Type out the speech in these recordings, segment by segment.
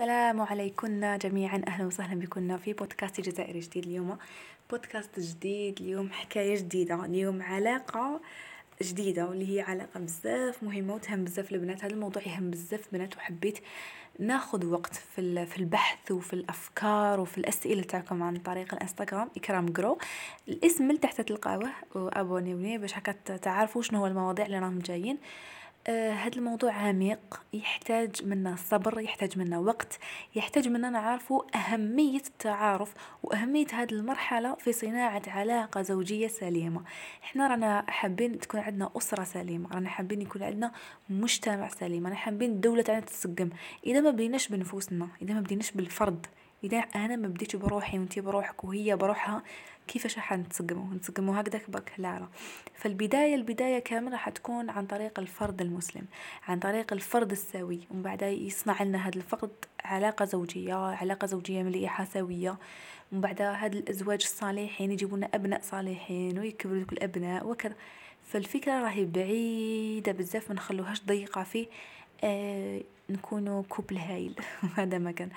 السلام عليكم جميعا. أهلا وسهلا بكم في بودكاست جزائري جديد اليوم. بودكاست جديد اليوم حكاية جديدة. اليوم علاقة جديدة واللي هي علاقة بزاف مهمة وتهم بزاف البنات. هذا الموضوع يهم بزاف البنات وحبيت ناخذ وقت في في البحث وفي الأفكار وفي الأسئلة تاعكم عن طريق الإنستغرام إكرام جرو. الاسم من تحت تلقاوه وأبونيوني باش هكا تعرفوا شنو هو المواضيع اللي راهم جايين. هذا الموضوع عميق يحتاج منا صبر يحتاج منا وقت يحتاج منا نعرفوا أهمية التعارف وأهمية هذه المرحلة في صناعة علاقة زوجية سليمة. إحنا رانا حابين تكون عندنا أسرة سليمة رانا حابين يكون عندنا مجتمع سليم رانا حابين الدولة تاعنا تتسقم. إذا ما بديناش بنفوسنا إذا ما بديناش بالفرد إذا أنا ما بديتش بروحي وأنتي بروحك وهي بروحها كيفاش راح نتسقموا نتسقموا هكذاك برك لا لا فالبداية البداية كامل راح تكون عن طريق الفرد المسلم عن طريق الفرد السوي ومن بعد يصنع لنا هذا الفرد علاقة زوجية علاقة زوجية مليحة سوية. ومن بعد هاد الأزواج الصالحين يجيبوا لنا أبناء صالحين ويكبروا ذوك الأبناء وكذا. فالفكرة راهي بعيدة بزاف ما نخلوهاش ضيقة فيه آه نكونوا كوبل هايل. هذا ما كان.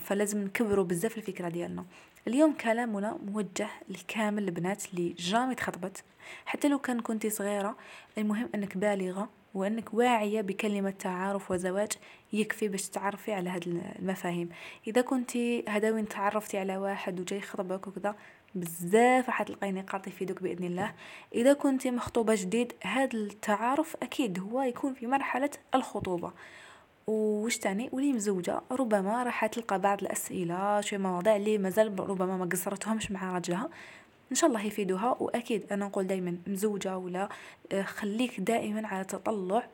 فلازم نكبروا بزاف الفكرة ديالنا. اليوم كلامنا موجه لكامل البنات اللي جامي تخطبت. حتى لو كان كنتي صغيرة المهم إنك بالغة وإنك واعية بكلمة تعارف وزواج يكفي باش تعرفي على هاد المفاهيم. إذا كنتي هذا وين تعرفتي على واحد وجاي يخطبك وكذا بزاف حتلقاي نقاط يفيدوك بإذن الله. إذا كنتي مخطوبة جديد هذا التعارف أكيد هو يكون في مرحلة الخطوبة. وش تاني؟ ولي مزوجة ربما راح تلقى بعض الأسئلة شوية مواضيع اللي مازال ربما ما قصرتهمش مع راجلها إن شاء الله يفيدوها وأكيد أنا نقول دائما مزوجة ولا آه، خليك دائما على تطلع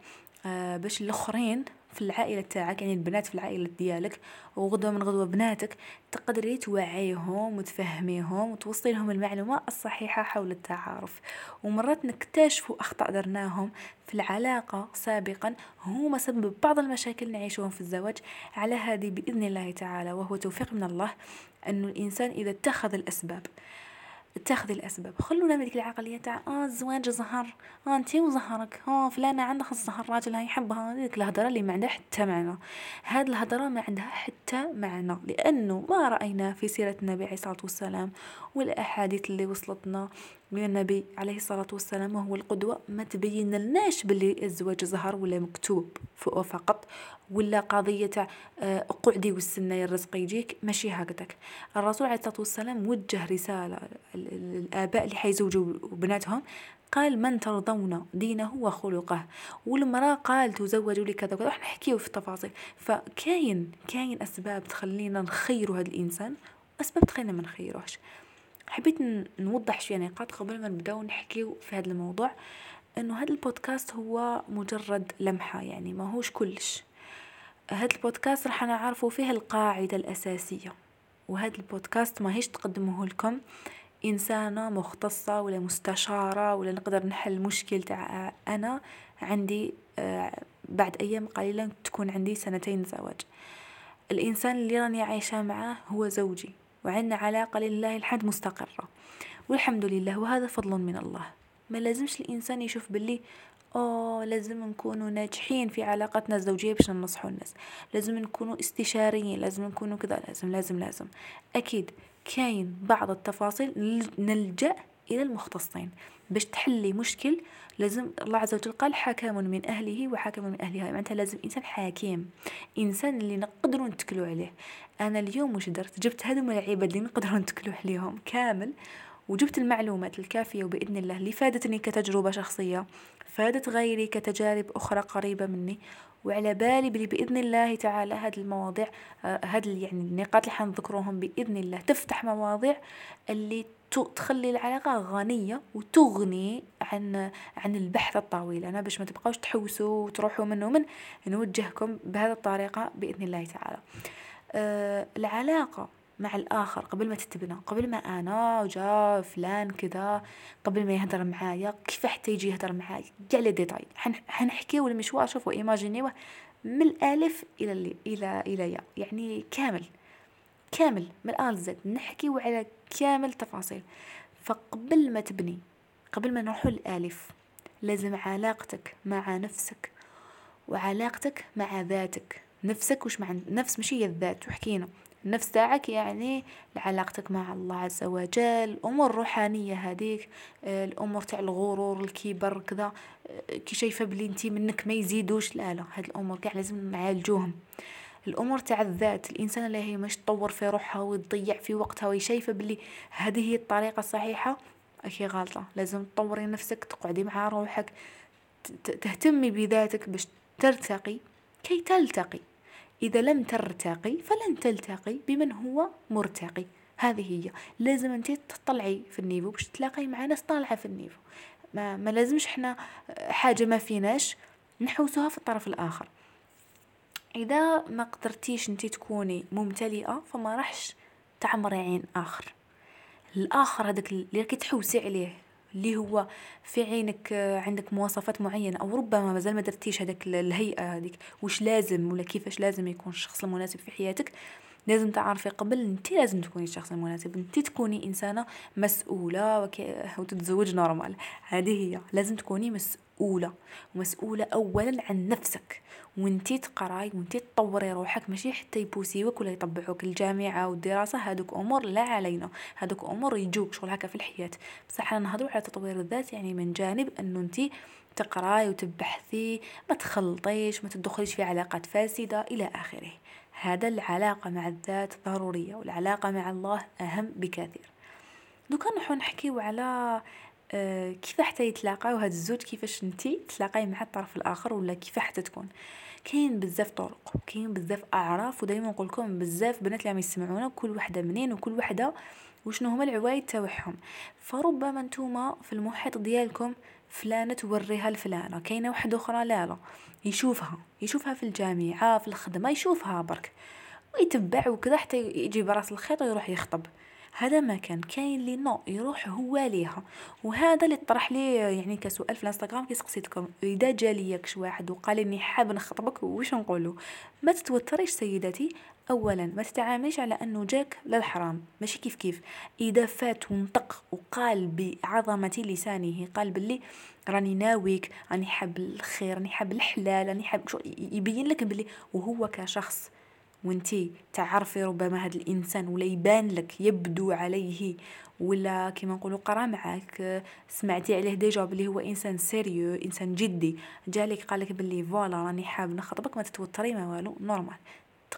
آه، باش الأخرين في العائلة تاعك يعني البنات في العائلة ديالك وغدوة من غدوة بناتك تقدري توعيهم وتفهميهم وتوصلي لهم المعلومة الصحيحة حول التعارف. ومرات نكتشفوا أخطاء درناهم في العلاقة سابقا هما سبب بعض المشاكل نعيشهم في الزواج. على هذه بإذن الله تعالى وهو توفيق من الله أن الإنسان إذا اتخذ الأسباب اتخذي الأسباب. خلونا من ديك العقلية تاع آه الزواج زهر. آه انتي وزهرك. آه فلانة عندها الزهر راجلها يحبها. ديك الهضرة اللي ما عندها حتى معنى. هاد الهضرة ما عندها حتى معنى لأنه ما رأينا في سيره النبي عليه الصلاه والسلام والأحاديث اللي وصلتنا من النبي عليه الصلاة والسلام وهو القدوة ما تبين لناش باللي الزواج زهر ولا مكتوب فقط ولا قضية آه، قعدي والسنة الرزق يجيك ماشي هكذاك. الرسول عليه الصلاة والسلام وجه رسالة الآباء اللي حيزوجوا بناتهم قال من ترضون دينه وخلقه؟ والمرأة قال تزوجوا لي كذا وكذا. نحكيو في التفاصيل. فكاين كاين أسباب تخلينا نخيروا هذا الإنسان وأسباب تخلينا ما نخيروهش. حبيت نوضح شوية نقاط قبل ما نبداو نحكيو في هذا الموضوع إنه هذا البودكاست هو مجرد لمحة يعني ما هوش كلش. هذا البودكاست راح نعرفوا فيه القاعدة الأساسية وهذا البودكاست ما هيش تقدمه لكم إنسانة مختصة ولا مستشارة ولا نقدر نحل مشكل تاع أنا عندي آه، بعد أيام قليلة تكون عندي سنتين زواج. الإنسان اللي راني عايشة معاه هو زوجي. وعندنا علاقة لله الحمد مستقرة. والحمد لله وهذا فضل من الله. ما لازمش الإنسان يشوف باللي أوه لازم نكونوا ناجحين في علاقتنا الزوجية باش ننصحوا الناس. لازم نكونوا استشاريين لازم نكونوا كذا لازم لازم لازم. أكيد كاين بعض التفاصيل نلجأ إلى المختصين. باش تحلي مشكل لازم الله عز وجل قال حكم من أهله وحكم من أهلها. معناتها لازم إنسان حكيم إنسان اللي نقدروا نتكلوا عليه. أنا اليوم وش درت؟ جبت هذوما العباد اللي نقدروا نتكلوا عليهم كامل وجبت المعلومات الكافية وبإذن الله اللي فادتني كتجربة شخصية فادت غيري كتجارب أخرى قريبة مني. وعلى بالي بلي بإذن الله تعالى هذه المواضيع هذه يعني النقاط اللي حنذكروهم بإذن الله تفتح مواضيع اللي تخلي العلاقة غنية وتغني عن عن البحث الطويل. أنا باش ما تبقاوش تحوسوا وتروحوا من ومن نوجهكم بهذه الطريقة بإذن الله تعالى. أه العلاقة مع الآخر قبل ما تتبنى قبل ما أنا وجا فلان كذا قبل ما يهدر معايا كيف حتى يجي يهدر معايا؟ كاع لي ديتاي. حنحكيو المشوار شوفوا إيماجينيوه من الألف إلى إلى إلى يا يعني كامل. كامل من الان لزد نحكيو على كامل تفاصيل. فقبل ما تبني قبل ما نروحوا للالف لازم علاقتك مع نفسك وعلاقتك مع ذاتك. نفسك وش مع النفس ماشي هي الذات وحكينا. النفس تاعك يعني علاقتك مع الله عز وجل الأمور الروحانية هذيك الأمور تاع الغرور الكبر كذا. كي شايفة بلي انت منك ما يزيدوش لا لا هاد الأمور كاع لازم نعالجوهم. الأمور تاع الذات الإنسان اللي هي مش تطور في روحها وتضيع في وقتها وشايفه بلي هذه هي الطريقة الصحيحة اكي غلطه لازم تطوري نفسك تقعدي مع روحك تهتمي بذاتك باش ترتقي. كي تلتقي. إذا لم ترتقي فلن تلتقي بمن هو مرتقي. هذه هي. لازم انت تطلعي في ال niveau باش تلاقي مع ناس طالعه في ال niveau. ما, ما لازمش إحنا حاجة ما فيناش نحوسوها في الطرف الآخر. إذا ما قدرتيش أنت تكوني ممتلئة فما راحش تعمري عين آخر. الآخر هذاك اللي تحوسي عليه اللي هو في عينك عندك مواصفات معينة أو ربما مازال ما درتيش هذاك الهيئة هذيك واش لازم ولا كيفاش لازم يكون الشخص المناسب في حياتك لازم تعرفي قبل انت لازم تكوني الشخص المناسب انت تكوني إنسانة مسؤولة. وتتزوج normal هذه هي. لازم تكوني مسؤولة. ومسؤوله اولا عن نفسك. وانتي تقراي وانتي تطوري روحك ماشي حتى يپوسيوك ولا يطبعوك الجامعة والدراسة. هذوك أمور لا علينا. هذوك أمور يجوك شغل هكا في الحياة. بصح أنا نهضروا على تطوير الذات يعني من جانب إنه انتي تقراي وتبحثي ما تخلطيش ما تدخليش في علاقات فاسدة إلى آخره. هذا العلاقة مع الذات ضرورية والعلاقة مع الله أهم بكثير. دوكا نحو نحكيو على آه كيف حتى يتلاقاو هاد الزوج كيفاش نتي تلاقاي مع الطرف الآخر ولا كيف حتى تكون. كاين بزاف طرق كاين بزاف أعراف ودائما نقول لكم بزاف بنات اللي عم يسمعونا كل وحدة منين وكل وحدة وشنو هما العوايد تاعهم فربما نتوما في المحيط ديالكم فلانة توريها لفلانة كاينة واحدة أخرى لا لا. يشوفها يشوفها في الجامعة في الخدمة يشوفها برك. ويتبع وكذا حتى يجي براس الخيط ويروح يخطب. هذا ما كان كاين لي نو يروح هو ليها. وهذا اللي طرح لي يعني كسؤال في الإنستغرام كي سقسيتكم إذا جا ليك واحد وقال إني حاب نخطبك واش نقولوا؟ ما تتوتريش سيدتي اولا ما تتعامليش على أنه جاك للحرام. ماشي كيف كيف؟ إذا فات ونطق وقال بعظمة لسانه قال باللي راني ناويك راني حاب الخير راني حاب الحلال راني حاب يبين لك باللي وهو كشخص. وانتي تعرفي ربما هذا الإنسان ولا يبان لك يبدو عليه ولا كما نقولوا قرا معاك سمعتي عليه déjà بلي هو إنسان sérieux إنسان جدي. جالك قالك بلي voilà راني حاب نخطبك ما تتوتري ما والو normal.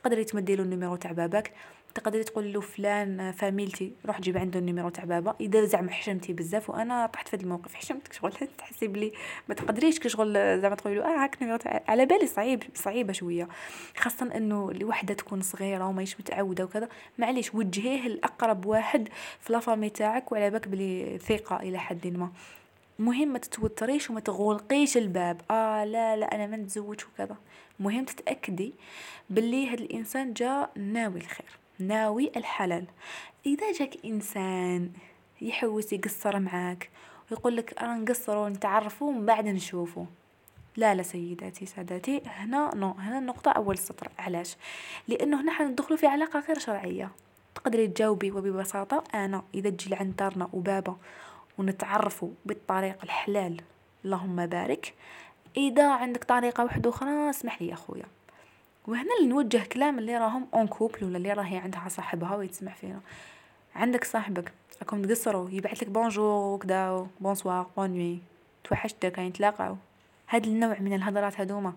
تقدري تمدي له ال numéro تاع باباك تقدري تقول له فلان فاميلتي روح جيب عنده ال numéro تاع بابا. إذا زعما حشمتي بزاف وأنا طحت في هذا الموقف حشمتك شغل تحسي بلي ما تقدريش كشغل زعما تقولي له آه هاك ال numéro تاع على بالي صعيب صعيبة شوية. خاصة إنه الوحدة تكون صغيرة وماهيش متعودة وكذا. معليش وجهيه لأقرب واحد في la famille تاعك وعلى بالك بلي ثقة إلى حد ما. مهم ما تتوتريش وما تغلقيش الباب. آه لا لا أنا ما نتزوج وكذا. مهم تتأكدي باللي هذا الإنسان جا ناوي الخير ناوي الحلال. إذا جاك إنسان يحوس يقصر معاك ويقول لك أنا نقصر ونتعرفوا من بعد نشوفوا لا لا سيداتي ساداتي هنا نو هنا النقطة أول سطر. علاش؟ لأنه هنا حندخلوا في علاقة غير شرعية. تقدري تجاوبي وببساطة أنا إذا تجي لعند دارنا وبابا ونتعرفوا بالطريق الحلال. اللهم بارك. إذا عندك طريقة واحدة أخرى اسمح لي يا خويا وهنا اللي نوجه كلام اللي راهم en couple ولا اللي راهي عندها صاحبها ويتسمع فينا عندك صاحبك راكم تقصروا يبعث لك bonjour وكذا bonsoir bonne nuit توحشتك كاين تلاقاو هاد النوع من الهضرات هذوما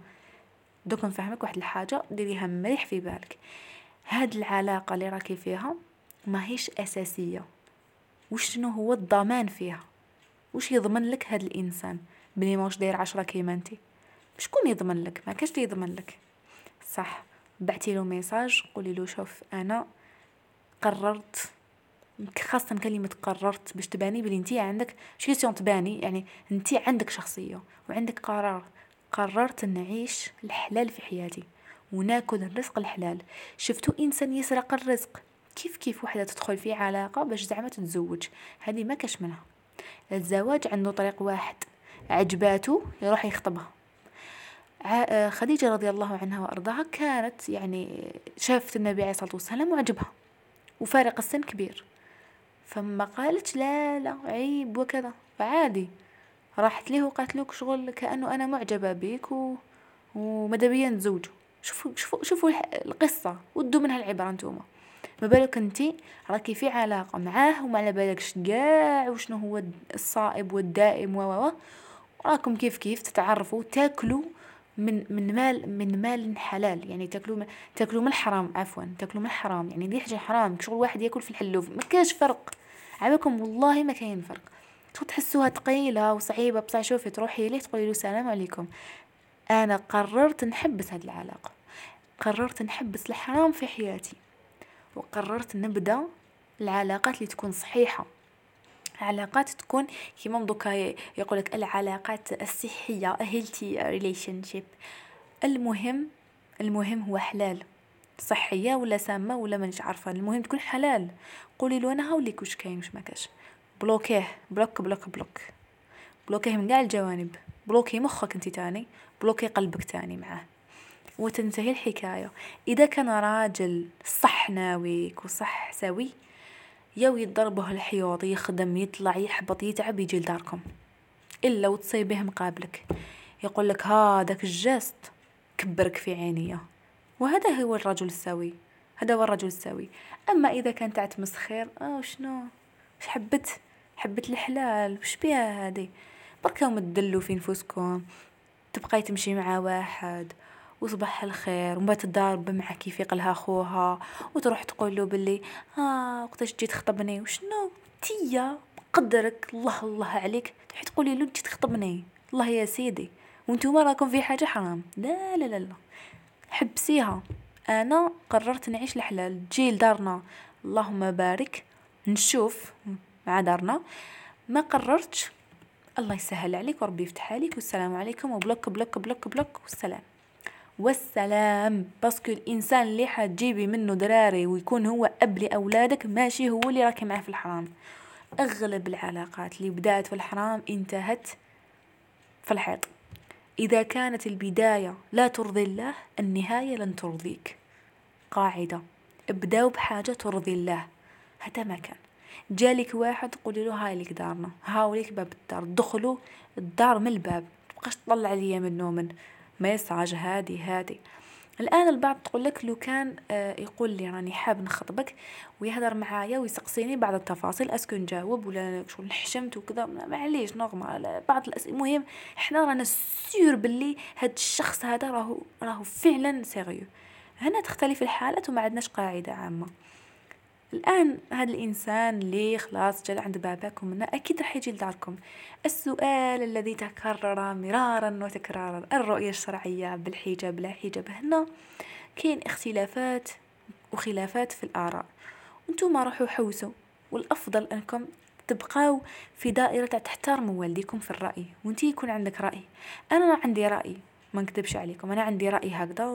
دوك نفهمك واحد الحاجة ديريها مليح في بالك. هاد العلاقة اللي راكي فيها ماهيش أساسية. وشنو هو الضمان فيها؟ وش يضمن لك هاد الإنسان بلي ماهوش داير عشرة كيما انت شكون يضمن لك؟ ما كاش يضمن لك. صح بعتي له message قولي له شوف أنا قررت خاصة كلمة قررت باش تباني بلي أنتي عندك décision تباني يعني أنتي عندك شخصية وعندك قرار. قررت نعيش الحلال في حياتي وناكل الرزق الحلال. شفتو إنسان يسرق الرزق؟ كيف كيف وحدة تدخل في علاقة باش زعما تتزوج؟ هذه ما كاش منها. الزواج عنده طريق واحد عجباتو يروح يخطبها. آه، خديجة رضي الله عنها وأرضاها كانت يعني شافت النبي عليه الصلاة والسلام وعجبها وفارق السن كبير. فما قالت لا لا عيب وكذا. فعادي راحت ليه وقالت له شغل كأنه أنا معجبة بيك و... وماذا بيا نتزوجوا شوفوا شوفوا شوفوا القصة ودوا منها العبرة نتوما ما بالك انتي راكي في علاقة معاه وما على بالكش كاع وشنو هو الصائب والدائم و راكم كيف كيف تتعرفوا تاكلوا من من مال من مال حلال. يعني تاكلوا من تاكلوا من الحرام عفوا تاكلوا من الحرام. يعني دي حاجة حرام. شغل واحد ياكل في الحلوف ما كاش فرق. عباكم والله ما كاين فرق. تحسوها ثقيلة وصعيبة. بصح شوفي تروحي ليه تقولي له السلام عليكم. أنا قررت نحبس هذه العلاقة. قررت نحبس الحرام في حياتي. وقررت نبدأ العلاقات اللي تكون صحيحة. علاقات تكون كيما دوكا يقولك العلاقات الصحية healthy relationship. المهم المهم هو حلال. صحية ولا سامة ولا مانيش عارفة. المهم تكون حلال. قولي له أنا هاوليك واش كاين واش ما كاش bloquer bloque bloque bloque. bloquer من كاع الجوانب. bloquer مخك أنت تاني. bloquer قلبك تاني معاه. وتنتهي الحكاية. إذا كان راجل صح ناويك وصح سوي ياو يضربه الحيوط يخدم يطلع يحبط يتعب يجي لداركم. إلا وتصيبه مقابلك. يقول لك هذاك ال geste كبرك في عينيا وهذا هو الرجل السوي. هذا هو الرجل السوي. أما إذا كان تاع تمسخير آه شنو؟ وش حبت؟ حبت الحلال. وش بيها هذه؟ بركاو مدلوا في نفوسكم. تبقاي تمشي مع واحد. وصباح الخير وما تضارب مع كيف يقلها خوها وتروح تقول له باللي ها وقتاش جيت تخطبني وشنو؟ تيا قدرك الله الله عليك. تروحي تقولي له جيت تخطبني الله يا سيدي. وانتوما راكم في حاجة حرام. لا لا لا لا. حبسيها. أنا قررت نعيش الحلال تجي لدارنا اللهم بارك. نشوف مع دارنا. ما قررتش. الله يسهل عليك وربي يفتح عليك. والسلام عليكم. و bloque bloque bloque bloque. والسلام. والسلام. parce que الإنسان اللي حتجيبي منه دراري ويكون هو أب لأولادك ماشي هو اللي راكي معاه في الحرام. أغلب العلاقات اللي بدأت في الحرام انتهت في الحيط. إذا كانت البداية لا ترضي الله النهاية لن ترضيك. قاعدة. ابداو بحاجة ترضي الله. هذا ما كان. جالك واحد قولي له هاي لك دارنا. هاوليك باب الدار. دخلوا الدار من الباب. تبقاش تطلع ليا منه message هادي هادي. الآن البعض تقول لك لو كان آه، يقول لي راني حاب نخطبك ويهضر معايا ويسقسيني بعض التفاصيل est-ce que نجاوب ولا شغل حشمت وكذا معليش normal بعض الاسئله المهم حنا رانا sûr باللي هاد الشخص هذا راهو راهو فعلا sérieux هنا تختلف الحالات وما عندناش قاعدة عامة. الآن هذا الإنسان اللي خلاص جا عند باباكم منا أكيد راح يجي لداركم. السؤال الذي تكرر مرارا وتكرارا الرؤية الشرعية بالحجاب لا حجاب هنا كاين اختلافات وخلافات في الآراء. أنتم روحوا حوسوا والأفضل أنكم تبقاو في دائرة تحترموا والديكم في الرأي وانتي يكون عندك رأي. أنا عندي رأي. ما نكذبش عليكم. أنا عندي رأي هكذا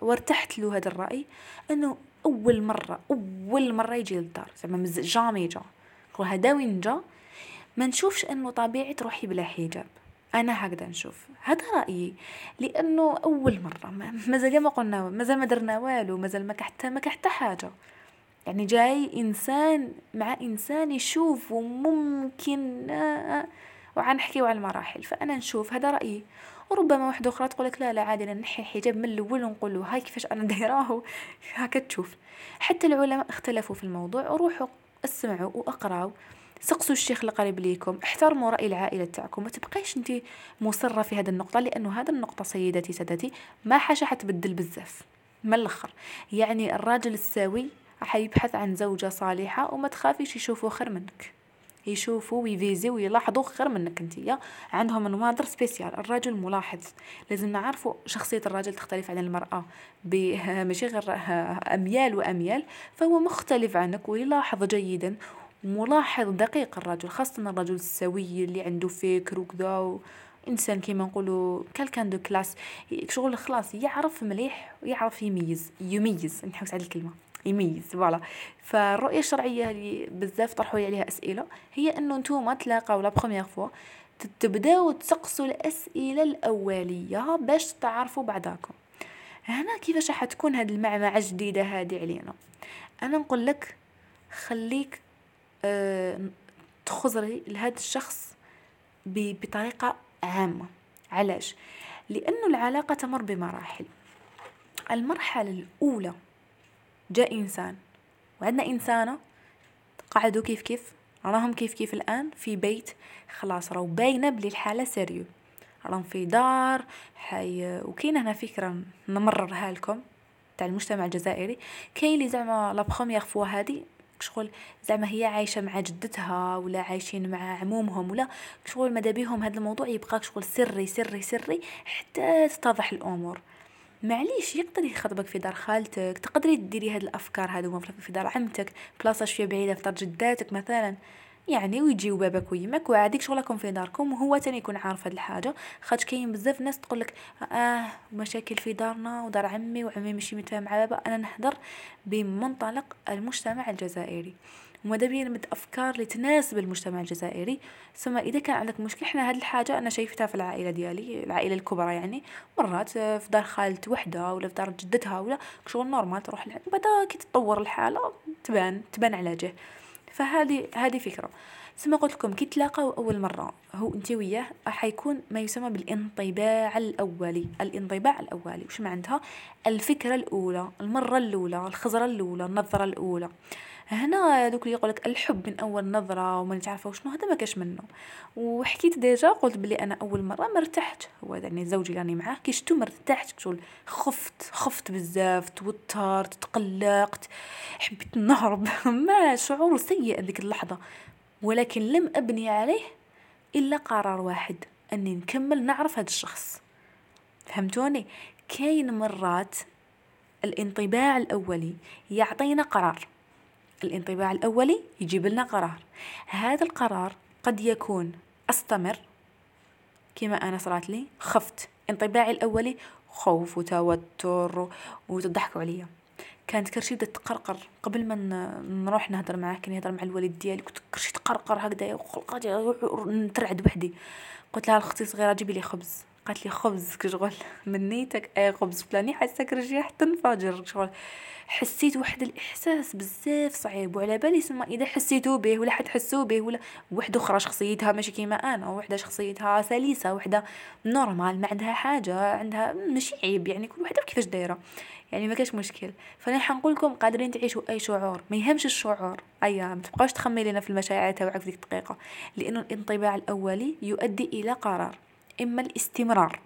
وارتحت له هذا الرأي إنه أول مرة أول مرة يجي للدار. زعما جامي جا هذا وين جا؟ ما نشوفش إنه طبيعي تروحي بلا حجاب. أنا هكذا نشوف. هذا رأيي. لأنه أول مرة. مازال ما قلنا مازال ما درنا والو مازال ما حتى ما حتى حاجة. يعني جاي إنسان مع إنسان يشوف وممكن وعنحكيو على المراحل. فأنا نشوف هذا رأيي. وربما واحدة أخرى تقول لك لا لا عادي نحي الحجاب من الأول ونقول له هاي كيفاش أنا دايراه هكا تشوف. حتى العلماء اختلفوا في الموضوع روحوا اسمعوا واقراوا سقسوا الشيخ القريب ليكم احترموا رأي العائلة تاعكم. ما تبقايش انت مصرة في هذه النقطة لأنه هذه النقطة سيدتي سادتي ما حاجة حتبدل بزاف من الآخر. يعني الراجل السوي راح يبحث عن زوجة صالحة وما تخافيش يشوفوا خير منك. يشوفوا ويفيزيو ويلاحظوا خير منك انتيا عندهم نواظر spécial. الرجل ملاحظ. لازم نعرفوا شخصية الرجل تختلف عن المرأة. ماشي غير أميال وأميال فهو مختلف عنك ويلاحظ جيدا. ملاحظ دقيق الرجل خاصة الرجل السوي اللي عنده فكر وكذا إنسان كيما نقولوا quelqu'un de classe. شغل خلاص يعرف مليح ويعرف يميز يميز. نحوس على الكلمة. يميز voilà. فالرؤية الشرعية اللي بزاف طرحوا عليها أسئلة هي إنه نتوما تلاقاو la première fois تبداو تسقسوا الأسئلة الأولية باش تعرفوا بعضاكم هنا كيفاش راح تكون هاد المعمعة الجديدة هذه علينا؟ أنا نقول لك خليك أه تخزري لهذا الشخص بطريقة عامة. علاش؟ لأنه العلاقة تمر بمراحل. المرحلة الأولى جاء إنسان. وعندنا إنسانة قعدوا كيف كيف؟ راهم كيف كيف الآن؟ في بيت. خلاص راهو باينة بلي الحالة سيريو. راهم في دار حي وكاين هنا فكرة نمررها لكم تاع المجتمع الجزائري. كاين اللي زعما لا بخومييغ فوا هادي. شغل زعما هي عايشة مع جدتها ولا عايشين مع عمومهم ولا شغل ماذا بيهم هذا الموضوع يبقى شغل سري سري سري حتى تتضح الأمور. معليش يقدر يخطبك في دار خالتك تقدري ديري هاد الأفكار هادو في دار عمتك بلاصة شوية بعيدة في دار جداتك مثلا. يعني ويجيو باباك ويمك وعاديك شغلكم في داركم وهو تاني يكون عارف هاد الحاجة. خاطش كاين بزاف ناس تقولك آه مشاكل في دارنا ودار عمي وعمي ماشي متفاهم مع بابا. أنا نهضر بمنطلق المجتمع الجزائري. وماذا بيا نمد أفكار اللي تناسب المجتمع الجزائري ثم إذا كان عندك مشكل إحنا هاد الحاجة أنا شايفتها في العائلة ديالي العائلة الكبرى يعني مرات في دار خالت وحدة ولا في دار جدتها ولا شغل normal تروح بعدا كي تطور الحالة تبان تبان على جه. فهذه هذه فكرة. ثم قلت لكم كي تلاقوا أول مرة هو أنت وياه حيكون ما يسمى بالانطباع الأولي. الانطباع الأولي وش معناتها؟ الفكرة الأولى المرة الأولى الخزرة الأولى النظرة الأولى. هنا دوك اللي يقولك الحب من أول نظرة وما نعرفه وشنو هذا ما كاش منه. وحكيت déjà قلت بلي أنا أول مرة مرتحت هو يعني زوجي راني معاه كي شتو مرتحت شغل خفت خفت بزاف توترت تقلقت حبيت نهرب. ما شعور سيء ذيك اللحظة. ولكن لم أبني عليه إلا قرار واحد أني نكمل نعرف هذا الشخص. فهمتوني؟ كاين مرات الانطباع الأولي يعطينا قرار. الانطباع الأولي يجيب لنا قرار. هذا القرار قد يكون أستمر كما أنا صرات لي خفت. انطباعي الأولي خوف وتوتر وتضحكوا عليا. كانت كرشي بدات تقرقر. قبل ما نروح نهضر معاه كان يهضر مع الوالد ديالي. كنت كرشي تقرقر هكذا وخلقاتي نترعد وحدي قلت لها أختي صغيره جيبي لي خبز. قالت لي خبز كشغل. من نيتك اي خبز فلاني. حاسة كرشي حتى نفجر شغل حسيت واحد الإحساس بزاف صعيب وعلى بالي سما إذا حسيتو به ولا حتحسوا به ولا. وحدة أخرى شخصيتها ماشي كيما أنا وحدة شخصيتها سلسه وحدة normal ما عندها حاجة عندها ماشي عيب يعني كل وحده كيفاش دايرة. يعني ما كاش مشكل. فأنا حنقول لكم قادرين تعيشوا أي شعور ما يهمش الشعور. ايا ما تبقاوش لنا في المشاعر تاعك في ديك الدقيقة. لأنه الانطباع الأولي يؤدي إلى قرار. إما الاستمرار.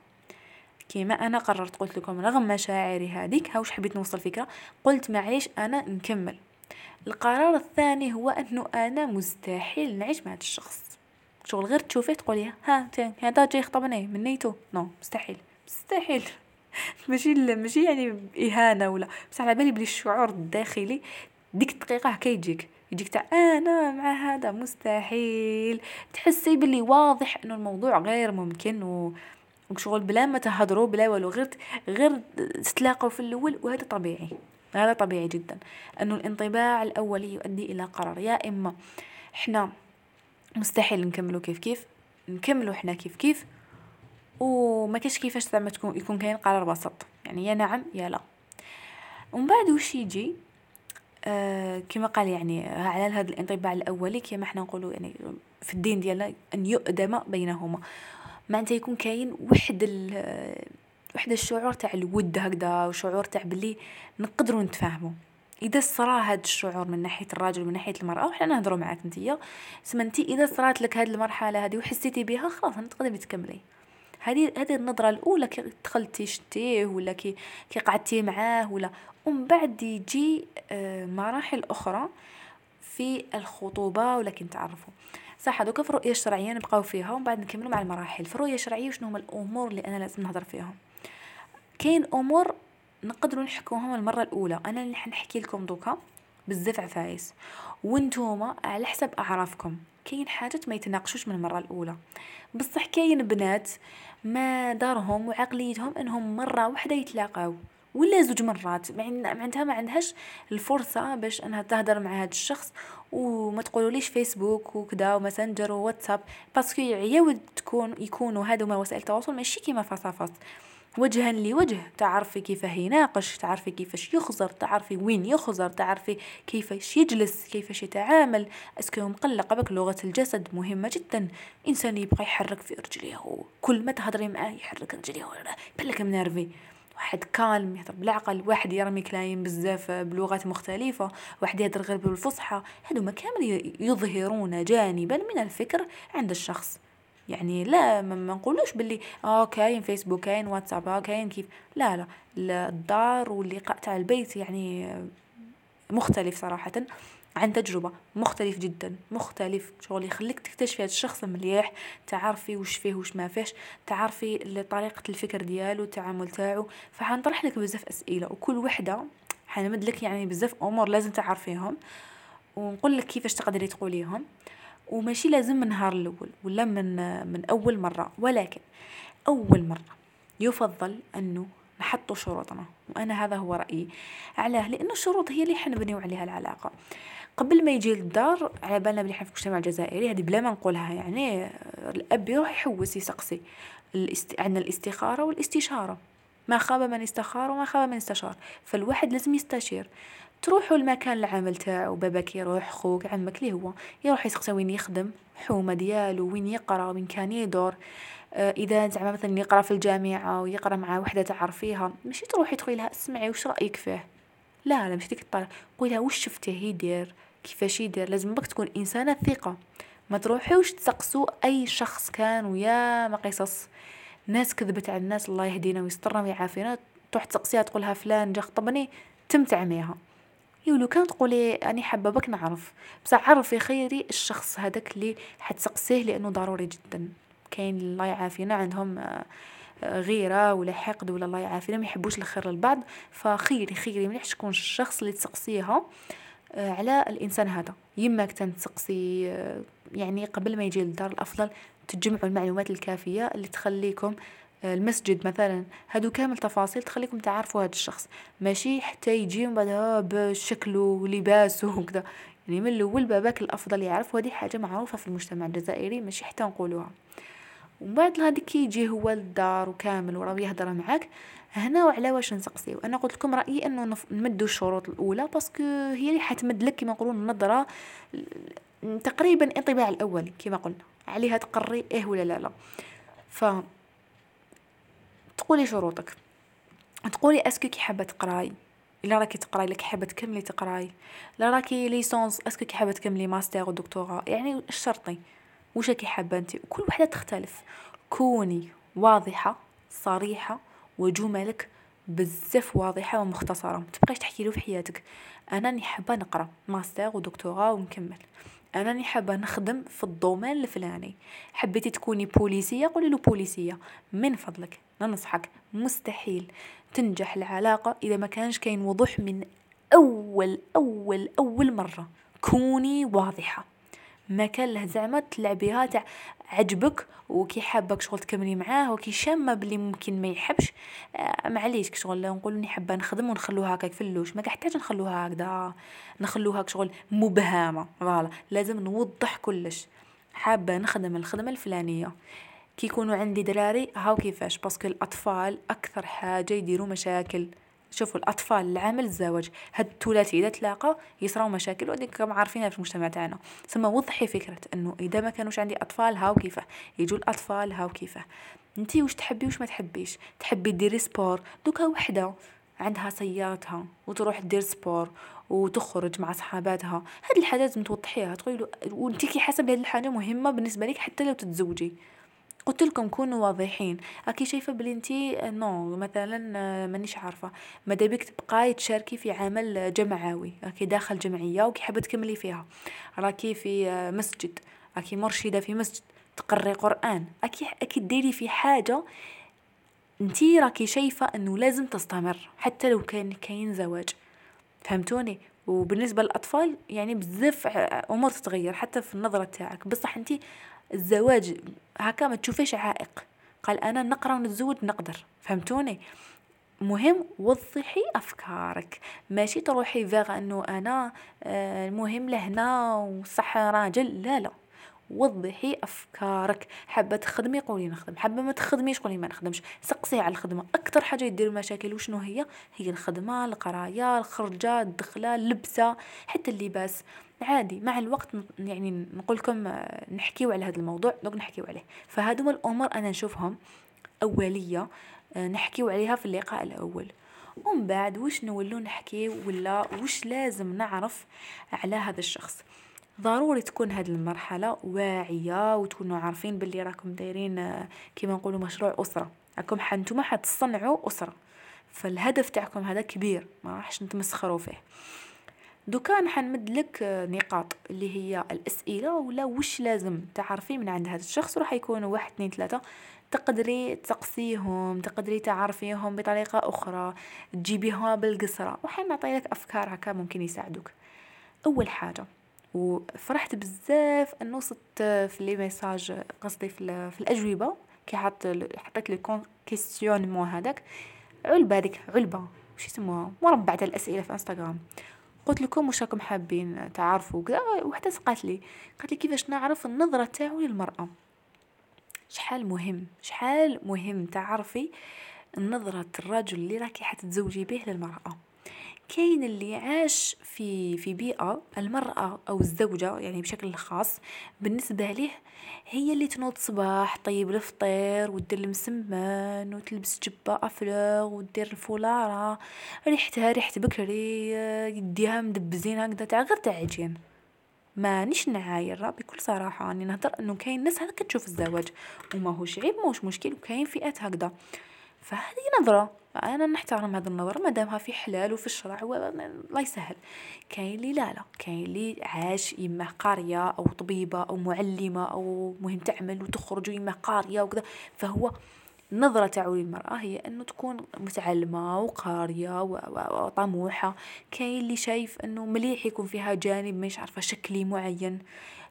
كيما أنا قررت قلت لكم رغم مشاعري هذيك هاوش حبيت نوصل فكره قلت معليش أنا نكمل. القرار الثاني هو أنه أنا مستحيل نعيش مع هذا الشخص. شغل غير تشوفيه تقولي ها هذا جاي يخطبني من نيتو non مستحيل. مستحيل. ماشي ماشي يعني إهانة ولا بس على بالي بلي الشعور الداخلي ديك الدقيقة هكا يجيك تاع أنا مع هذا مستحيل. تحسي باللي واضح إنه الموضوع غير ممكن و وشغل بلا ما تهضروا بلا والو غير غير تتلاقوا في الأول وهذا طبيعي. هذا طبيعي جدا إنه الانطباع الاولي يؤدي إلى قرار. يا إما إحنا مستحيل نكملوا كيف كيف نكملوا إحنا كيف كيف وما كاش كيفاش زعما تكون يكون كاين قرار وسط. يعني يا نعم يا لا. ومن بعد وش يجي؟ آه كما قال يعني على هذا الانطباع الأولي كما إحنا نقولوا يعني في الدين ديالنا أن يؤدم بينهما. معناتها يكون كاين وحد ال وحد الشعور تاع الود هكذا وشعور تاع بلي نقدروا نتفاهموا. إذا صرا هاد الشعور من ناحية الراجل ومن ناحية المرأة وحنا نهضروا معاك نتيا سما أنت إذا صرات لك هاد المرحلة هذه وحسيتي بها خلاص تقدري تكملي. هذه هذه النظرة الأولى كي دخلتي شتيه ولا كي كي قعدتي معاه ولا ومن بعد يجي آه، مراحل أخرى في الخطوبة ولكن تعرفوا. صح هذوك في الرؤيه الشرعيه نبقاو فيها ومن بعد نكملوا مع المراحل. في الرؤيه الشرعيه شنو هما الأمور اللي أنا لازم نهضر فيهم كاين أمور نقدروا نحكوهم المرة الأولى. أنا اللي حنحكي لكم دوكا بزاف عفايس وانتوما على حسب أعرافكم. كاين حاجات ما يتناقشوش من المرة الأولى. بصح كاين بنات ما دارهم وعقليتهم إنهم مرة واحدة يتلاقاو. ولا زوج مرات. معناتها ما عندهاش الفرصة باش أنها تهدر مع هذا الشخص. وما تقولوليش فيسبوك وكذا وماسنجر وواتساب parce que يعاود تكون يكونوا هادو وسائل التواصل ماشي كيما face وجها لوجه تعرفي كيفاه يناقش تعرفي كيفاش يخزر تعرفي وين يخزر تعرفي كيفاش يجلس كيفاش يتعامل. parce que مقلق بك لغة الجسد؟ مهمة جدا. إنسان يبقى يحرك في رجليه كل ما تهضري معاه يحرك رجليه. بالك منرفي واحد كالم يهضر بالعقل واحد يرمي كلايم بزاف بلغات مختلفة واحد يهدر غير بالفصحى. هذوما كامل يظهرون جانبا من الفكر عند الشخص. يعني لا ما نقولوش باللي آه كاين فيسبوك كاين واتساب آه كاين كيف. لا لا. الدار واللقاء تاع البيت يعني مختلف صراحة. عن تجربة. مختلف جدا. مختلف. شغل يخليك تكتشفي هذا الشخص مليح. تعرفي وش فيه وش ما فيش تعرفي طريقة الفكر ديالو التعامل تاعو. فحنطرح لك بزاف أسئلة. وكل وحدة حنمد لك يعني بزاف أمور لازم تعرفيهم. ونقول لك كيفاش تقدري تقوليهم. وماشي لازم من نهار الأول ولا من من أول مرة. ولكن أول مرة يفضل أنه نحطوا شروطنا. وأنا هذا هو رأيي علاه. لأن الشروط هي اللي حنبنيو عليها العلاقة. قبل ما يجي للدار على بالنا بلي حنا في المجتمع الجزائري هذه بلا ما نقولها يعني الأب يروح يحوس يسقسي. الاست... عندنا الاستخارة والاستشارة. ما خاب من استخار وما خاب من استشار. فالواحد لازم يستشير. تروحوا المكان العمل تاعو باباك يروح خوك عمك لي هو. يروح يسقسي وين يخدم حومة ديالو وين يقرا وين كان يدور. آه إذا زعما مثلا يقرأ في الجامعة ويقرأ مع وحدة تعرفيها ماشي تروحي تقولي لها اسمعي واش رأيك فيه؟ لا لا ماشي ديك الطريقة. قولها واش شفتيه يدير؟ كيفاش يدير. لازم بك تكون إنسانة ثقة. ما تروحيوش تسقسوا أي شخص كان ويا ما قصص. ناس كذبت على الناس الله يهدينا ويسترنا ويعافينا. تروح تسقسيها تقولها فلان جا خطبني تم تعميها يولو كان تقولي أني حابة بك نعرف. بصح عرفي خيري الشخص هذاك اللي حتسقسيه لأنه ضروري جدا. كاين الله يعافينا عندهم آه، غيرة ولا حقد ولا الله يعافينا ما يحبوش الخير للبعض. فخيري خيري مليح تكون الشخص اللي تسقسيها. آه، على الإنسان هذا. يماك تنسقسي آه، يعني قبل ما يجي للدار الأفضل تجمعوا المعلومات الكافية اللي تخليكم آه، المسجد مثلا. هادو كامل تفاصيل تخليكم تعرفوا هذا الشخص. ماشي حتى يجي من بعدها بشكله ولباسه وكذا. يعني من الأول باباك الأفضل يعرف وهذه حاجة معروفة في المجتمع الجزائري ماشي حتى نقولوها. ومن بعد هذيك كي يجي هو للدار وكامل وراه يهضر معاك. هنا وعلى واش نسقسيو أنا قلت لكم رأيي أنه نمدوا الشروط الأولى parce que هي اللي حتمد لك كما نقولوا النظرة تقريبا انطباع الأول كما قلنا. عليها تقري إيه ولا لا لا. ف تقولي شروطك. تقولي est-ce que كي حابة تقراي؟ إلا راكي تقراي لك حابة تكملي تقراي. لا راكي licence est-ce que راكي حابة تكملي ماستر ودكتوراه يعني الشرطي واش راكي حابه أنت؟ كل وحدة تختلف. كوني واضحة صريحة وجملك بزاف واضحة ومختصرة. متبقاش تحكي له في حياتك. أنا راني حابة نقرأ ماستر ودكتوراه ونكمل. أنا راني حابة نخدم في ال domaine الفلاني. حبيتي تكوني بوليسية؟ قولي له بوليسية. من فضلك. ننصحك مستحيل تنجح العلاقة إذا ما كانش كاين وضوح من أول أول أول مرة. كوني واضحة. ما كان له زعما تلعبيها تاع عجبك وكي حابك شغل تكملي معاه وكي شامة بلي ممكن ما يحبش. آه معليش شغل نقول إني حابة نخدم ونخلوها هكاك floue ما كحتاج نخلوها هكذا نخلوها شغل مبهمة. voilà لازم نوضح كلش. حابة نخدم الخدمة الفلانية. كي يكونوا عندي دراري هاو كيفاش؟ parce que الأطفال أكثر حاجة يديروا مشاكل. شوفوا الأطفال العمل الزواج هاد الثلاثي إذا تلاقى يصراو مشاكل وديك كما عارفينها في المجتمع تاعنا. ثم وضحي فكرة إنه إذا ما كانوش عندي أطفال هاو كيفاه يجوا الأطفال هاو كيفاه أنتي واش تحبي واش ما تحبيش؟ تحبي ديري sport؟ دوكا وحدة عندها سيارتها وتروح دير sport وتخرج مع صحاباتها. هاد الحاجات لازم توضحيها تقولي وانت كي حسب هاد الحاجة مهمة بالنسبة لك حتى لو تتزوجي. قلت لكم كونوا واضحين. راكي شايفة بلي انتي non مثلا آه، مانيش عارفة. ماذا بك تبقاي تشاركي في عمل جمعوي. راكي داخل جمعية وكي حابة تكملي فيها. راكي في آه، مسجد. راكي مرشدة في مسجد. تقري قرآن. أكيد أكيد ديري في حاجة انتي راكي شايفة إنه لازم تستمر حتى لو كان كاين زواج. فهمتوني؟ وبالنسبة للأطفال يعني بزاف أمور تتغير حتى في النظرة تاعك. بصح انت الزواج هكا ما تشوفيش عائق. قال أنا نقرأ ونتزوج نقدر. فهمتوني؟ مهم وضحي أفكارك. ماشي تروحي فيغ أنه أنا آه، المهم لهنا وصح راجل لا لا. وضحي أفكارك. حابة تخدمي قولي نخدم. حابة ما تخدميش قولي ما نخدمش. سقسي على الخدمة. أكثر حاجة يدير مشاكل وشنو هي؟ هي الخدمة القراية الخرجة الدخلة اللبسة حتى اللباس. عادي مع الوقت يعني نقول لكم آه، نحكيو على هذا الموضوع دوك نحكيو عليه. فهادو الأمور أنا نشوفهم أولية آه، نحكيو عليها في اللقاء الأول. ومن بعد واش نولو نحكي ولا واش لازم نعرف على هذا الشخص؟ ضروري تكون هذه المرحلة واعية وتكونوا عارفين باللي راكم دايرين آه، كيما نقولوا مشروع أسرة. راكم حنتوما حتصنعوا أسرة. فالهدف تاعكم هذا كبير ما راحش نتمسخروا فيه. دوكا راح نمد لك نقاط اللي هي الأسئلة ولا وش لازم تعرفي من عند هذا الشخص راح يكونوا واحد اثنين ثلاثة. تقدري تقصيهم تقدري تعرفيهم بطريقة أخرى تجيبيها بالقصرة. وحين نعطي لك أفكار هكا ممكن يساعدوك. أول حاجة وفرحت بزاف إنه صدت في لي ميساج قصدي في, في الأجوبة كي حط حطيت questionnement هذاك علبة هذيك علبة وش يسموها؟ مربع تاع الأسئلة في إنستغرام. قلت لكم واش راكم حابين تعرفوا كذا وحده قالت لي قالت لي كيفاش نعرف النظرة تاعو للمرأة؟ شحال مهم شحال مهم تعرفي نظرة الرجل اللي راكي حتتزوجي به للمرأة؟ كاين اللي عاش في في بيئة المرأة أو الزوجة يعني بشكل خاص بالنسبة ليه هي اللي تنوض صباح طيب الفطير ودير المسمان وتلبس جبة أفلوغ ودير الفولارة ريحتها ريحة بكري يديها مدبزين هكذا تاع غير عجين مانيش نعاير بكل صراحة راني نهضر إنه كاين ناس هكا تشوف الزواج وماهوش عيب ماهوش مشكل وكاين فئات هكذا. فهذه نظرة. أنا نحترم هذه النظره مادامها في حلال وفي الشرع الله يسهل. كاين اللي لا لا كاين اللي عاش يمه قاريه أو طبيبة أو معلمة أو مهم تعمل وتخرج ويمه قاريه وكذا. فهو النظرة تاعو للمرأة هي أنه تكون متعلمة وقارية وطموحة كاين اللي شايف أنه مليح يكون فيها جانب مش عارفة شكلي معين.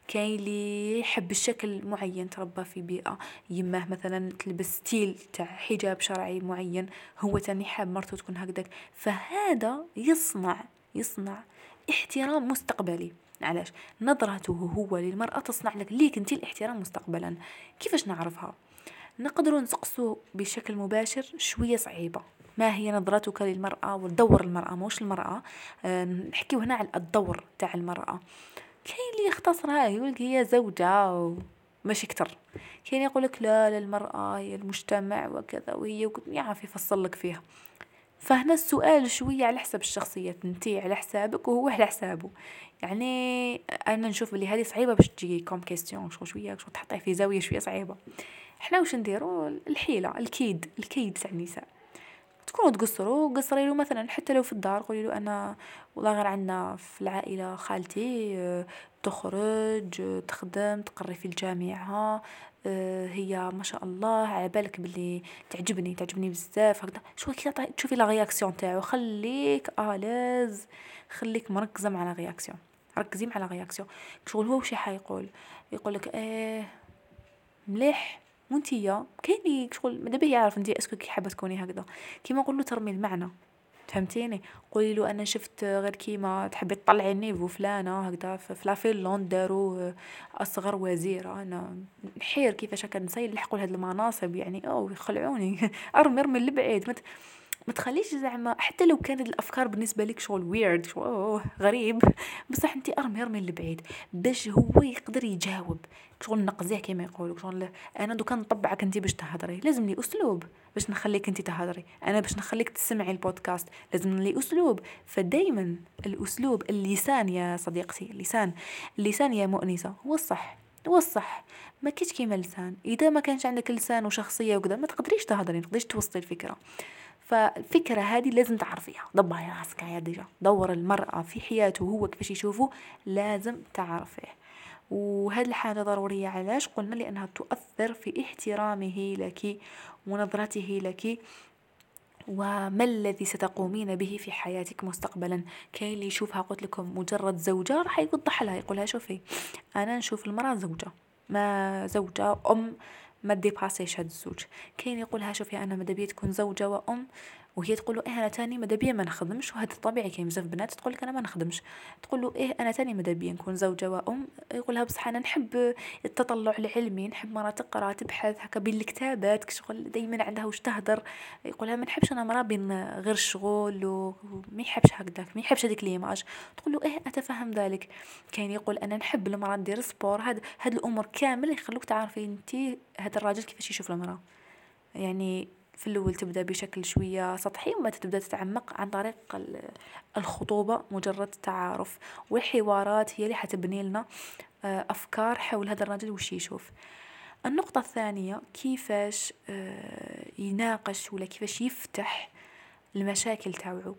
كاين اللي يحب الشكل معين تربى في بيئة. يماه مثلا تلبس ستيل تاع حجاب شرعي معين هو تاني حاب مرته تكون هكذاك. فهذا يصنع يصنع احترام مستقبلي. علاش؟ نظرته هو للمرأة تصنع لك ليك انت الاحترام مستقبلا. كيفاش نعرفها؟ نقدر نسقسو بشكل مباشر شوية صعيبة. ما هي نظرتك للمرأة؟ ودور المرأة موش المرأة. أه نحكيو هنا على الدور تاع المرأة. كاين اللي يختصرها يقولك هي زوجة ماشي كتر كاين يقولك لا للمرأة هي المجتمع وكذا وهي يعرف يفصل لك فيها. فهنا السؤال شوية على حسب الشخصية انتي على حسابك وهو على حسابه. يعني أنا نشوف بلي هذه صعيبة باش تجي comme question شو شوية شو تحطيه في زاوية شوية صعيبة. حنا واش نديرو؟ الحيلة الكيد الكيد تاع النساء. تكونوا تقصروا قصري له مثلا حتى لو في الدار قولي له أنا والله غير عندنا في العائلة خالتي آه، تخرج آه، تخدم تقري في الجامعة آه، هي ما شاء الله على بالك باللي تعجبني تعجبني بزاف هكذا. شو كي تشوفي la réaction تاعو خليك à l'aise خليك مركزة مع la réaction. ركزي مع la réaction. شغل هو وش حيقول يقول لك إيه مليح. وانتيا كاين شغل بيه يعرف انتي est-ce que كي حابة تكوني هكذا. كيما نقولو ترمي المعنى. فهمتيني؟ قولي له أنا شفت غير كيما تحبي تطلعي النيفو فلانة هكذا في لافينلاند داروا أصغر وزيرة. أنا نحير كيفاش هكا نسى يلحقوا لهاد المناصب يعني. أو يخلعوني. أرمي أرمي لبعيد. ما تخليش زعما حتى لو كانت الأفكار بالنسبة لك شغل ويرد شغل غريب. بصح انت ارمي ارمي لبعيد باش هو يقدر يجاوب. شغل نقزيه كما يقولوا. شغل أنا دوكا نطبعك انت باش تهضري. لازم لي أسلوب باش نخليك انت تهضري. أنا باش نخليك تسمعي البودكاست. لازم لي أسلوب. فدايما الأسلوب اللسان يا صديقتي اللسان. اللسان يا مؤنسة. هو الصح. هو الصح. ما كيش كيما اللسان. إذا ما كانش عندك لسان وشخصية وكذا ما تقدريش تهضري ما تقدريش توصلي الفكرة. فالفكرة هذه لازم تعرفيها. ضبعي راسك يا ديجا. دور المرأة في حياته هو كيفاش يشوفه لازم تعرفيه. وهذه الحاجة ضرورية علاش؟ قلنا لأنها تؤثر في احترامه لك ونظرته لك. وما الذي ستقومين به في حياتك مستقبلا؟ كاين اللي يشوفها قلت لكم مجرد زوجة راح يوضح لها يقولها شوفي أنا نشوف المرأة زوجة. ما زوجة أم ما ديباسيش هاد الزوج. كاين يقولها شوفي أنا ماذا بيا تكون زوجة وأم وهي تقول له إيه أنا تاني ماذا ما نخدمش. وهذا طبيعي كاين بزاف بنات تقول لك أنا ما نخدمش. تقول له إيه أنا تاني ماذا نكون زوجة وأم. يقولها بصح أنا نحب التطلع العلمي نحب مرة تقرا تبحث هكا بين الكتابات شغل دايما عندها واش تهدر. يقولها ما نحبش أنا مرة بين غير الشغل وما يحبش هكذاك ما يحبش هذيك l'image تقول له إيه أتفهم ذلك. كاين يقول أنا نحب المرأة دير sport. هاد هاد الأمور كامل يخلوك تعرفي أنت هذا الراجل كيفاش يشوف المرأة يعني في الأول تبدأ بشكل شوية سطحي وما تبدأ تتعمق عن طريق الخطوبة مجرد تعارف. والحوارات هي اللي حتبني لنا آه، أفكار حول هذا الرجل وش يشوف. النقطة الثانية كيفاش آه، يناقش ولا كيفاش يفتح المشاكل تاوعو.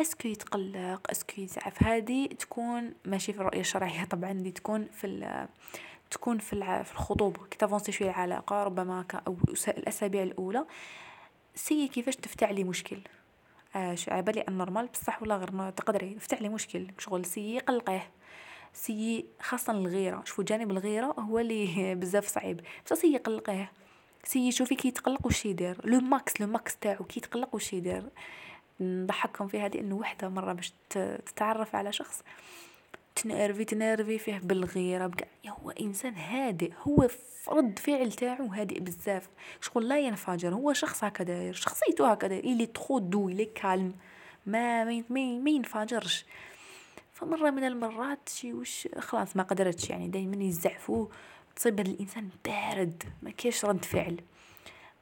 est-ce que يتقلق est-ce que يزعف هذه تكون ماشي في الرؤية الشرعية طبعا دي تكون في تكون في الخطوبة. كي t'avancer شوية العلاقة ربما أو الأسابيع الأولى. c'est كيفاش تفتح لي مشكل؟ اش على بالي النورمال بصح ولا غير تقدري يفتح لي مشكل شغل سي يقلقيه سي خاصة الغيرة شوفوا جانب الغيرة هو اللي بزاف صعيب. بصح سي يقلقيه سي شوفي كي يتقلق وش يدير. لو ماكس لو ماكس تاعو كي يتقلق وش يدير. نضحككم في هذه إنه وحدة مرة باش تتعرف على شخص. تنرفي تنرفي فيه بالغيرة بقى هو إنسان هادئ هو رد فعل تاعو هادئ بزاف. شغل لا ينفجر هو شخص هكا داير شخصيته هكا داير اللي تخو دو اللي كالم ما ما, ما ينفجرش. فمرة من المرات شي وش خلاص ما قدرتش يعني دايما يزعفو تصيب هذا الإنسان بارد ما كاش رد فعل.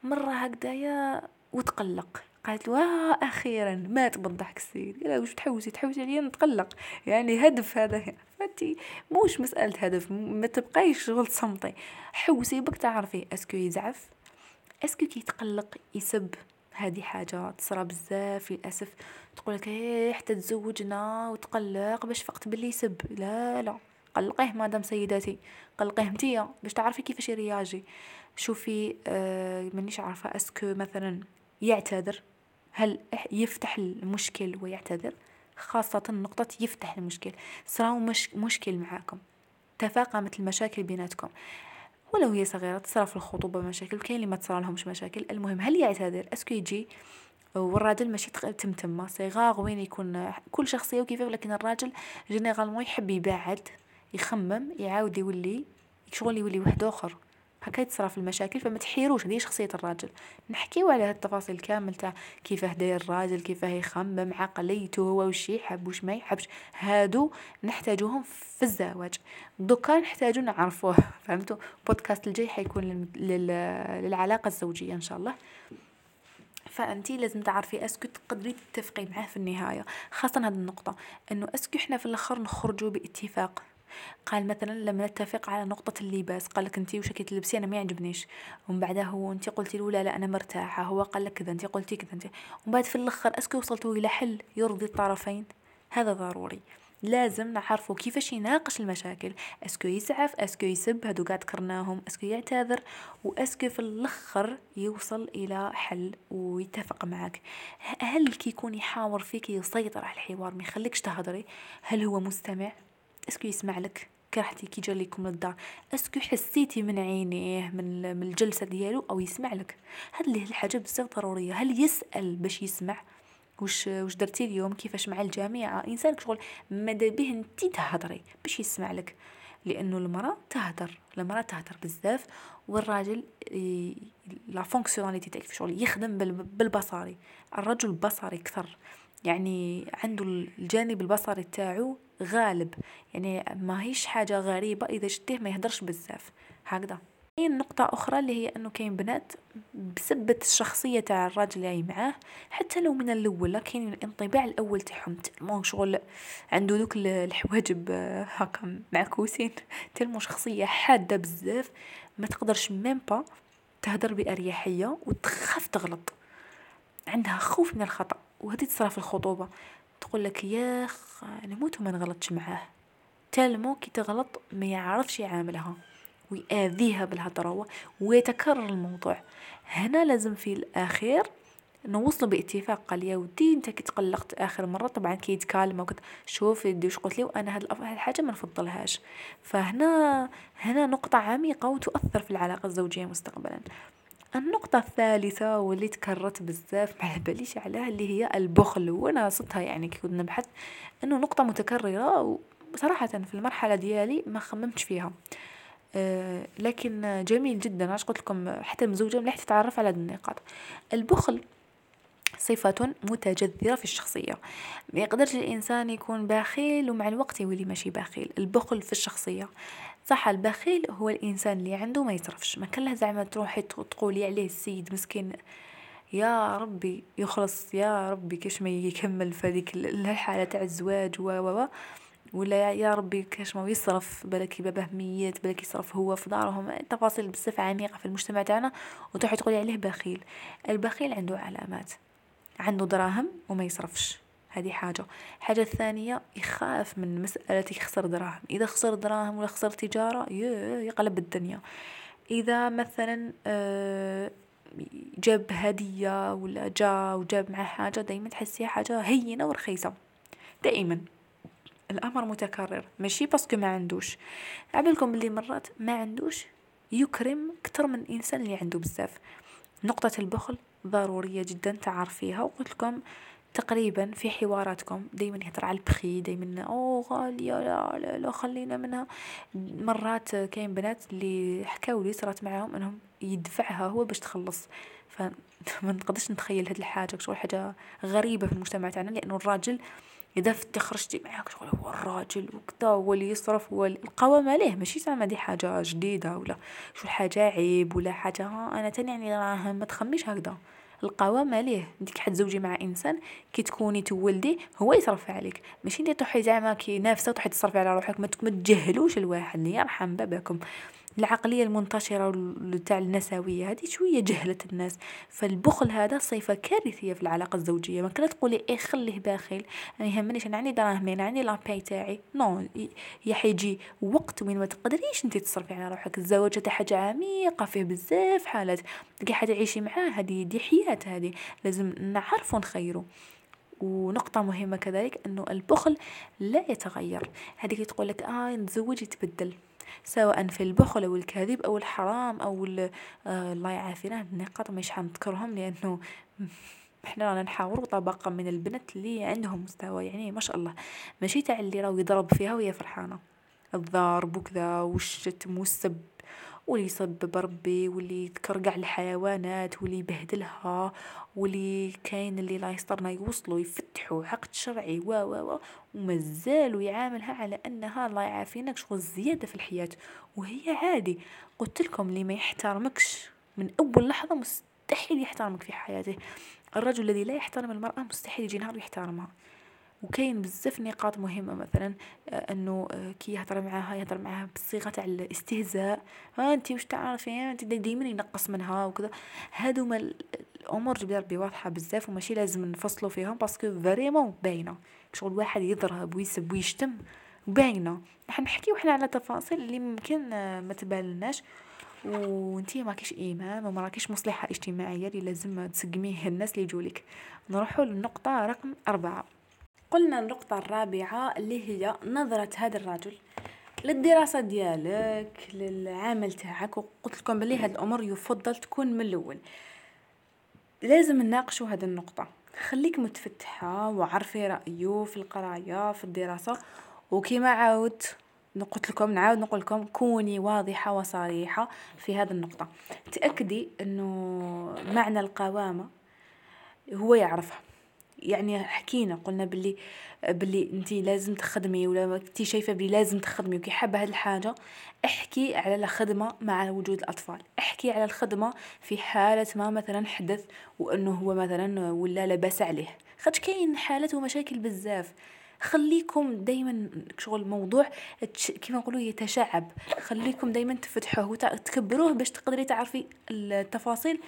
مرة هكذايا وتقلق. قالت له آه أخيرا مات بالضحك السيد. قال وش تحوسي؟ تحوسي عليا نتقلق. يعني هدف هذا فانتي موش مسألة هدف ما تبقايش شغل تصمتي حوسي بك تعرفي est-ce que يزعف؟ est-ce que كي يتقلق يسب. هذه حاجة تصرى بزاف للأسف. تقولك إيه حتى تزوجنا وتقلق باش فقت باللي يسب. لا لا. قلقيه مادام سيداتي قلقيه نتيا باش تعرفي كيفاش يرياجي. شوفي آه مانيش عارفة est-ce que مثلا يعتذر. هل يفتح المشكل ويعتذر؟ خاصة نقطة يفتح المشكل. صراو مش مشكل معاكم. تفاقمت المشاكل بيناتكم. ولو هي صغيرة تصرى في الخطوبة مشاكل وكاين اللي ما تصرى لهمش مشاكل. المهم هل يعتذر؟ est-ce que يجي والراجل ماشي تمتم صغار وين يكون كل شخصيه وكيف لكن الراجل généralement يحب يبعد يخمم يعاود يولي شغل يولي واحد آخر. هكا في المشاكل فما تحيروش. هذه شخصية الراجل. نحكيو على التفاصيل كامل تاع كيفاه داير الراجل كيفاه يخمم عقليته هو وش يحب وش ما يحبش. هادو نحتاجوهم في الزواج. donc نحتاجو نعرفوه فهمتوا بودكاست الجاي حيكون للعلاقة الزوجية إن شاء الله. فأنتي لازم تعرفي est-ce que تقدري تتفقي معاه في النهاية. خاصة هذه النقطة إنه est-ce que إحنا في الأخر نخرجوا باتفاق. قال مثلا لما نتفق على نقطة اللباس. قال لك انت وش كي تلبسي؟ أنا ما يعجبنيش. ومن بعدها هو انت قلتي له لا لا أنا مرتاحة. هو قال لك كذا انت قلتي كذا انت ومن بعد في الآخر est-ce que وصلتوا إلى حل يرضي الطرفين. هذا ضروري. لازم نعرفوا كيفاش يناقش المشاكل. est-ce que يزعف est-ce que يسب هادو قاعد ذكرناهم est-ce que يعتذر و est-ce que في الآخر يوصل إلى حل ويتفق معك هل كي يكون يحاور فيك يسيطر على الحوار ما يخليكش تهضري هل هو مستمع؟ est-ce que يسمع لك كرحتي كي جا لكم للدار. est-ce que حسيتي من عينيه من الجلسة ديالو أو يسمع لك. هذه الحاجة بزاف ضرورية؟ هل يسأل باش يسمع؟ وش وش درتي اليوم؟ كيفاش مع الجامعة إنسان شغل ماذا به انت تهضري باش يسمع لك. لأنه المرأة تهدر المرأة تهدر بزاف والراجل لا فونكسيوناليتي تاعك في شغل يخدم بالبصري الرجل بصري أكثر. يعني عنده الجانب البصري تاعو غالب. يعني ما هيش حاجة غريبة إذا شتيه ما يهدرش بزاف. هكذا. كاين نقطة أخرى اللي هي أنه كاين بنات بسبة الشخصية تاع الراجل اللي معاه حتى لو من الأول كاين الانطباع الأول تاعهم. تلمو شغل عنده دوك الحواجب هكا معكوسين تلمو شخصية حادة بزاف. ما تقدرش ميم با تهدر بأريحية وتخاف تغلط. عندها خوف من الخطأ. وهذه تصرا في الخطوبة. تقول لك يا نموت وما نغلطش معاه. تلمو كي تغلط ما يعرفش يعاملها ويأذيها بالهضرة ويتكرر الموضوع. هنا لازم في الأخير نوصلوا باتفاق. قال يا ودي أنت كي تقلقت آخر مرة طبعا كي يتكالم وقت شوف يدي وش قلت لي وأنا هاد الحاجة ما نفضلهاش. فهنا هنا نقطة عميقة وتؤثر في العلاقة الزوجية مستقبلا. النقطة الثالثة واللي تكررت بزاف ما باليش عليها اللي هي البخل. وأنا صدتها يعني كي كنت نبحث إنه نقطة متكررة وصراحة في المرحلة ديالي ما خممتش فيها. أه لكن جميل جدا. عش قلت لكم؟ حتى مزوجة مليح تتعرف على النقاط. البخل صفة متجذرة في الشخصية. ما يقدرش الإنسان يكون بخيل ومع الوقت يولي ماشي بخيل. البخل في الشخصية. صح البخيل هو الإنسان اللي عنده ما يصرفش. ما كان زعما تروحي تقولي عليه السيد مسكين يا ربي يخلص يا ربي كاش ما يكمل في هذيك الحالة تاع الزواج و و ولا يا ربي كاش ما يصرف بالك باباه ميت بالك يصرف هو في دارهم. تفاصيل بزاف عميقة في المجتمع تاعنا وتروح تقولي عليه بخيل. البخيل عنده علامات عنده دراهم وما يصرفش. هذه حاجة. حاجة الثانية يخاف من مسألة يخسر دراهم. إذا خسر دراهم ولا خسر تجارة يقلب الدنيا. إذا مثلا آه، جاب هدية ولا جا وجاب معاه حاجة دايما تحسيها حاجة هينة ورخيصة. دائما الأمر متكرر. ماشي؟ باسكو ما عندوش. عبالكم بلي مرات ما عندوش يكرم كتر من الإنسان اللي عنده بزاف. نقطة البخل ضرورية جدا تعرفيها. وقلت لكم تقريبا في حواراتكم دايما يهضر على البخي دايما أو غالية لا لا, لا خلينا منها. مرات كاين بنات اللي حكاو لي صرات معاهم إنهم يدفعها هو باش تخلص. فما نقدرش نتخيل هاد الحاجة شغل حاجة غريبة في المجتمع تاعنا لأنه الراجل إذا فتي خرجتي معاك شغل هو الراجل وكذا هو اللي يصرف هو القوام عليه. ماشي زعما دي حاجة جديدة ولا شو حاجة عيب ولا حاجة. أنا تاني يعني راه ما تخميش هكذا. القوام عليه انت حتزوجي مع إنسان كي تكوني تولدي هو يصرف عليك. ماشي انت تروحي زعما كي نافسة وتروحي تصرفي على روحك ما تجهلوش الواحد. يرحم باباكم. العقلية المنتشرة تاع النسوية هذه شوية جهلت الناس. فالبخل هذا صفة كارثية في العلاقة الزوجية. ما كلا تقولي إيه خليه باخل أنا يهمنيش أنا عندي دراهمي أنا عندي لاباي تاعي. نو يا حيجي وقت وين ما تقدريش انت تصرفي على روحك. الزواج هذا حاجة عميقة فيه بزاف حالات. تلقي حد تعيشي معاه هذه دي حياة هذه. لازم نعرفوا نخيروا ونقطة مهمة كذلك أنه البخل لا يتغير. هذيك تقول لك آه نتزوج يتبدل. سواء في البخل أو الكذب أو الحرام أو آه الله يعافينا. النقاط مش حنذكرهم لأنه إحنا رانا نحاوروا طبقة من البنات اللي عندهم مستوى يعني ما شاء الله. ماشي تاع اللي راهو يضرب فيها وهي فرحانة. الضرب وكذا والشتم والسب واللي يسبب ربي واللي يذكر قاع الحيوانات واللي يبهدلها واللي كاين اللي لا يسطرنا يوصلوا يفتحوا عقد شرعي و و و ومازالوا يعاملها على أنها الله يعافينا شغل زيادة في الحياة. وهي عادي. قلت لكم اللي ما يحترمكش من أول لحظة مستحيل يحترمك في حياته. الرجل الذي لا يحترم المرأة مستحيل يجي نهار يحترمها. وكاين بزاف نقاط مهمة مثلا آه، إنه آه، كي يهضر معاها يهضر معاها بصيغة تاع الاستهزاء ها انت واش تعرفي انت ديما ينقص منها وكذا. هادو ما الأمور جبد ربي واضحة بزاف وماشي لازم نفصلوا فيهم parce que vraiment باينة. شغل واحد يضرب ويسب ويشتم باينة. راح نحكي وحنا على تفاصيل اللي ممكن آه، ما تبالناش وانتي ما كيش امام وما راكيش مصلحة اجتماعية اللي لازم تسقميه الناس اللي يجولك. نروحوا للنقطة رقم أربعة. قلنا النقطة الرابعة اللي هي نظرة هذا الرجل للدراسة ديالك للعمل تاعك. وقلت لكم بلي هاد الأمور يفضل تكون من الأول. لازم نناقشوا هذه النقطة. خليك متفتحة وعرفي رأيه في القراية في الدراسة. وكما عاود قلت لكم نعاود نقول لكم كوني واضحة وصريحة في هذه النقطة. تأكدي إنه معنى القوامة هو يعرفها. يعني حكينا قلنا بلي بلي انت لازم تخدمي ولا انت شايفة بلي لازم تخدمي وكي حابة هاد الحاجة احكي على الخدمة مع وجود الأطفال. احكي على الخدمة في حالة ما مثلا حدث وإنه هو مثلا ولا لباس عليه. خاطش كاين حالات ومشاكل بزاف. خليكم دائما شغل موضوع كيما نقولوا يتشعب. خليكم دائما تفتحوه وتكبروه باش تقدري تعرفي التفاصيل.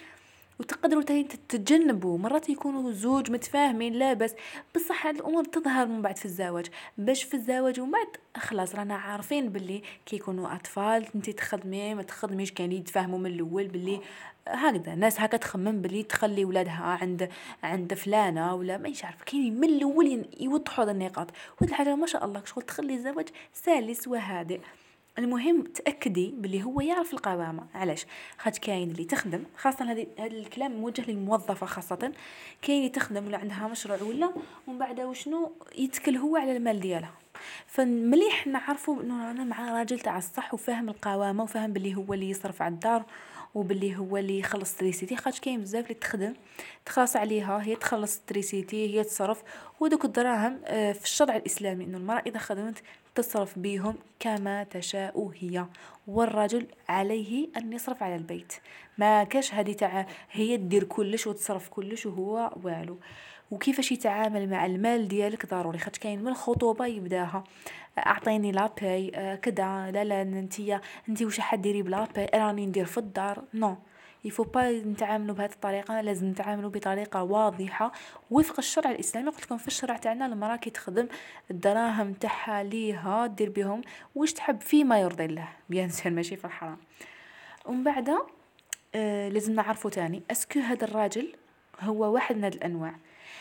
وتقدروا تتجنبوا. مرات يكونوا زوج متفاهمين لا بس بصح هاد الأمور تظهر من بعد في الزواج. باش في الزواج ومن بعد خلاص رانا عارفين باللي كي يكونوا أطفال انت تخدمي ما تخدميش كان يتفاهموا من الأول باللي هكذا. الناس هكا تخمم بلي تخلي ولادها عند عند فلانة ولا ما عارف. كاين من الأول يوضحوا هذه النقاط. وهاد الحاجة ما شاء الله شغل تخلي الزواج سلس وهادئ. المهم تأكدي بلي هو يعرف القوامة. علاش؟ خاطر كاين اللي تخدم خاصة هذا الكلام موجه للموظفة خاصة. كاين اللي تخدم ولا عندها مشروع ولا ومن بعد وشنو؟ يتكل هو على المال ديالها. فمليح نعرفوا إنه أنا مع راجل تاع الصح وفاهم القوامة وفاهم بلي هو اللي يصرف على الدار وباللي هو اللي يخلص l'électricité خاطر كاين بزاف اللي تخدم تخلص عليها هي تخلص l'électricité هي تصرف. ودوك الدراهم آه، في الشرع الإسلامي إنه المرأة إذا خدمت تصرف بيهم كما تشاء هي. والرجل عليه أن يصرف على البيت. ما كاش هذه تاع هي دير كلش وتصرف كلش وهو والو. وكيفاش يتعامل مع المال ديالك ضروري؟ خاطر كاين من الخطوبه يبداها. أعطيني la paye آه، كدا لا لا أنتيا أنتي واش حديري ب la paye راني ندير في الدار. نو يفو با نتعاملوا بهذه الطريقة لازم نتعاملوا بطريقه واضحه وفق الشرع الاسلامي قلت لكم في الشرع تاعنا المراه كي تخدم الدراهم تاعها ليها دير بهم واش تحب فيما يرضي الله bien sûr ماشي في الحرام ومن بعد آه لازم نعرفوا تاني est-ce que هذا الراجل هو واحد من هذه الانواع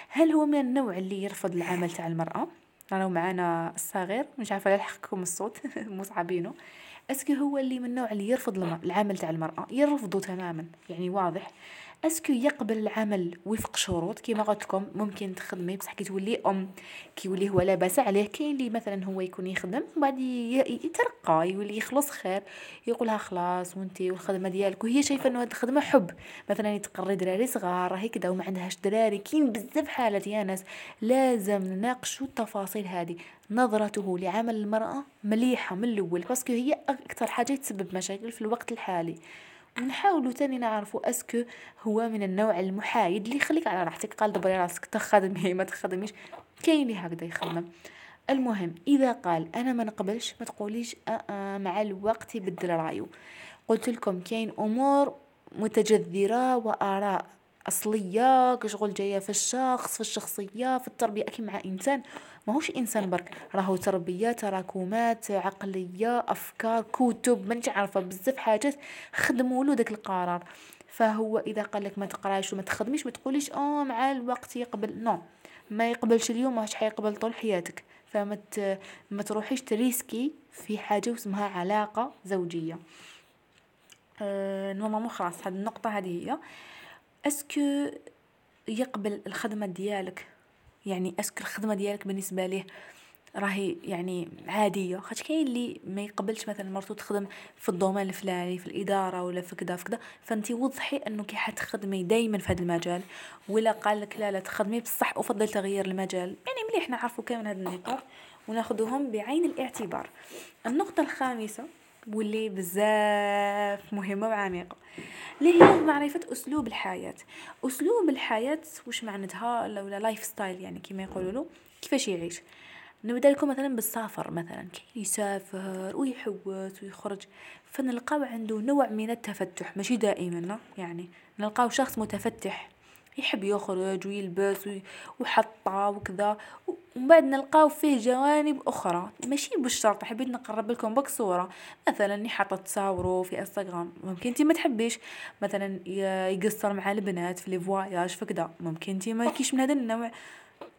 هل هو من النوع اللي يرفض العمل تاع المراه راهو معانا الصغير مش عارفه يلحقكم الصوت مصعبينه est-ce que هو اللي من النوع اللي يرفض العمل تاع المرأة يرفضه تماما يعني واضح. est-ce que يقبل العمل وفق شروط؟ كيما قلت لكم ممكن تخدمي. بصح كي تولي أم كي يولي هو لاباس عليه. كاين اللي مثلا هو يكون يخدم وبعد يترقى يولي يخلص خير. يقولها خلاص وانتي والخدمة ديالك وهي شايفة إنه هاد الخدمة حب. مثلا يتقري دراري صغار راهي كذا وما عندهاش دراري. كاين بزاف حالات يا ناس لازم نناقشوا التفاصيل هذه نظرته لعمل المرأة مليحة من الأول parce que هي أكثر حاجة تسبب مشاكل في الوقت الحالي. نحاولوا تاني نعرفوا est-ce que هو من النوع المحايد اللي يخليك على راحتك. قال دبري راسك تخدمي ما تخدميش. كاين اللي هكذا يخدم. المهم إذا قال أنا ما نقبلش ما تقوليش أه أه مع الوقت يبدل رأيه. قلت لكم كاين أمور متجذرة وآراء أصلية كشغل جاية في الشخص في الشخصية في التربية. أكيد مع إنسان ماهوش إنسان برك. راهو تربية تراكمات عقلية أفكار كتب ما عارفة بزاف حاجات خدموا له داك القرار. فهو إذا قال لك ما تقراش وما تخدميش ما تقوليش آه مع الوقت يقبل. non ما يقبلش اليوم ماهوش حيقبل طول حياتك. فما ما تروحيش تريسكي في حاجة اسمها علاقة زوجية. أه normalement خلاص هذه النقطة هذه هي. est-ce que يقبل الخدمة ديالك؟ يعني est-ce que الخدمة ديالك بالنسبة ليه راهي يعني عادية؟ خاطر كاين اللي ما يقبلش مثلا مرتو تخدم في ال domaine الفلاني في الإدارة ولا في كذا في كذا فانت وضحي انه كي حتخدمي دائما في هذا المجال. ولا قال لك لا لا تخدمي بصح أفضل تغيير المجال. يعني مليح نعرفوا كامل هذه النقاط وناخذهم بعين الاعتبار. النقطة الخامسة واللي بزاف مهمة وعميقة. اللي هي معرفة أسلوب الحياة. أسلوب الحياة وش معناتها ولا lifestyle يعني كما يقولوا له كيفاش يعيش؟ نبدأ لكم مثلا بالسفر مثلا. كي يسافر ويحوس ويخرج فنلقاو عنده نوع من التفتح. ماشي دائما يعني نلقاو شخص متفتح. يحب يخرج ويلبس ويحطه وكذا. ومن بعد نلقاو فيه جوانب أخرى. ماشي بالشرط حبيت نقرب لكم بك صورة. مثلا يحط تصاورو في إنستغرام ممكن انت ما تحبيش. مثلا يقصر مع البنات في لي فواياج فكذا ممكن انت ما كيش من هذا النوع.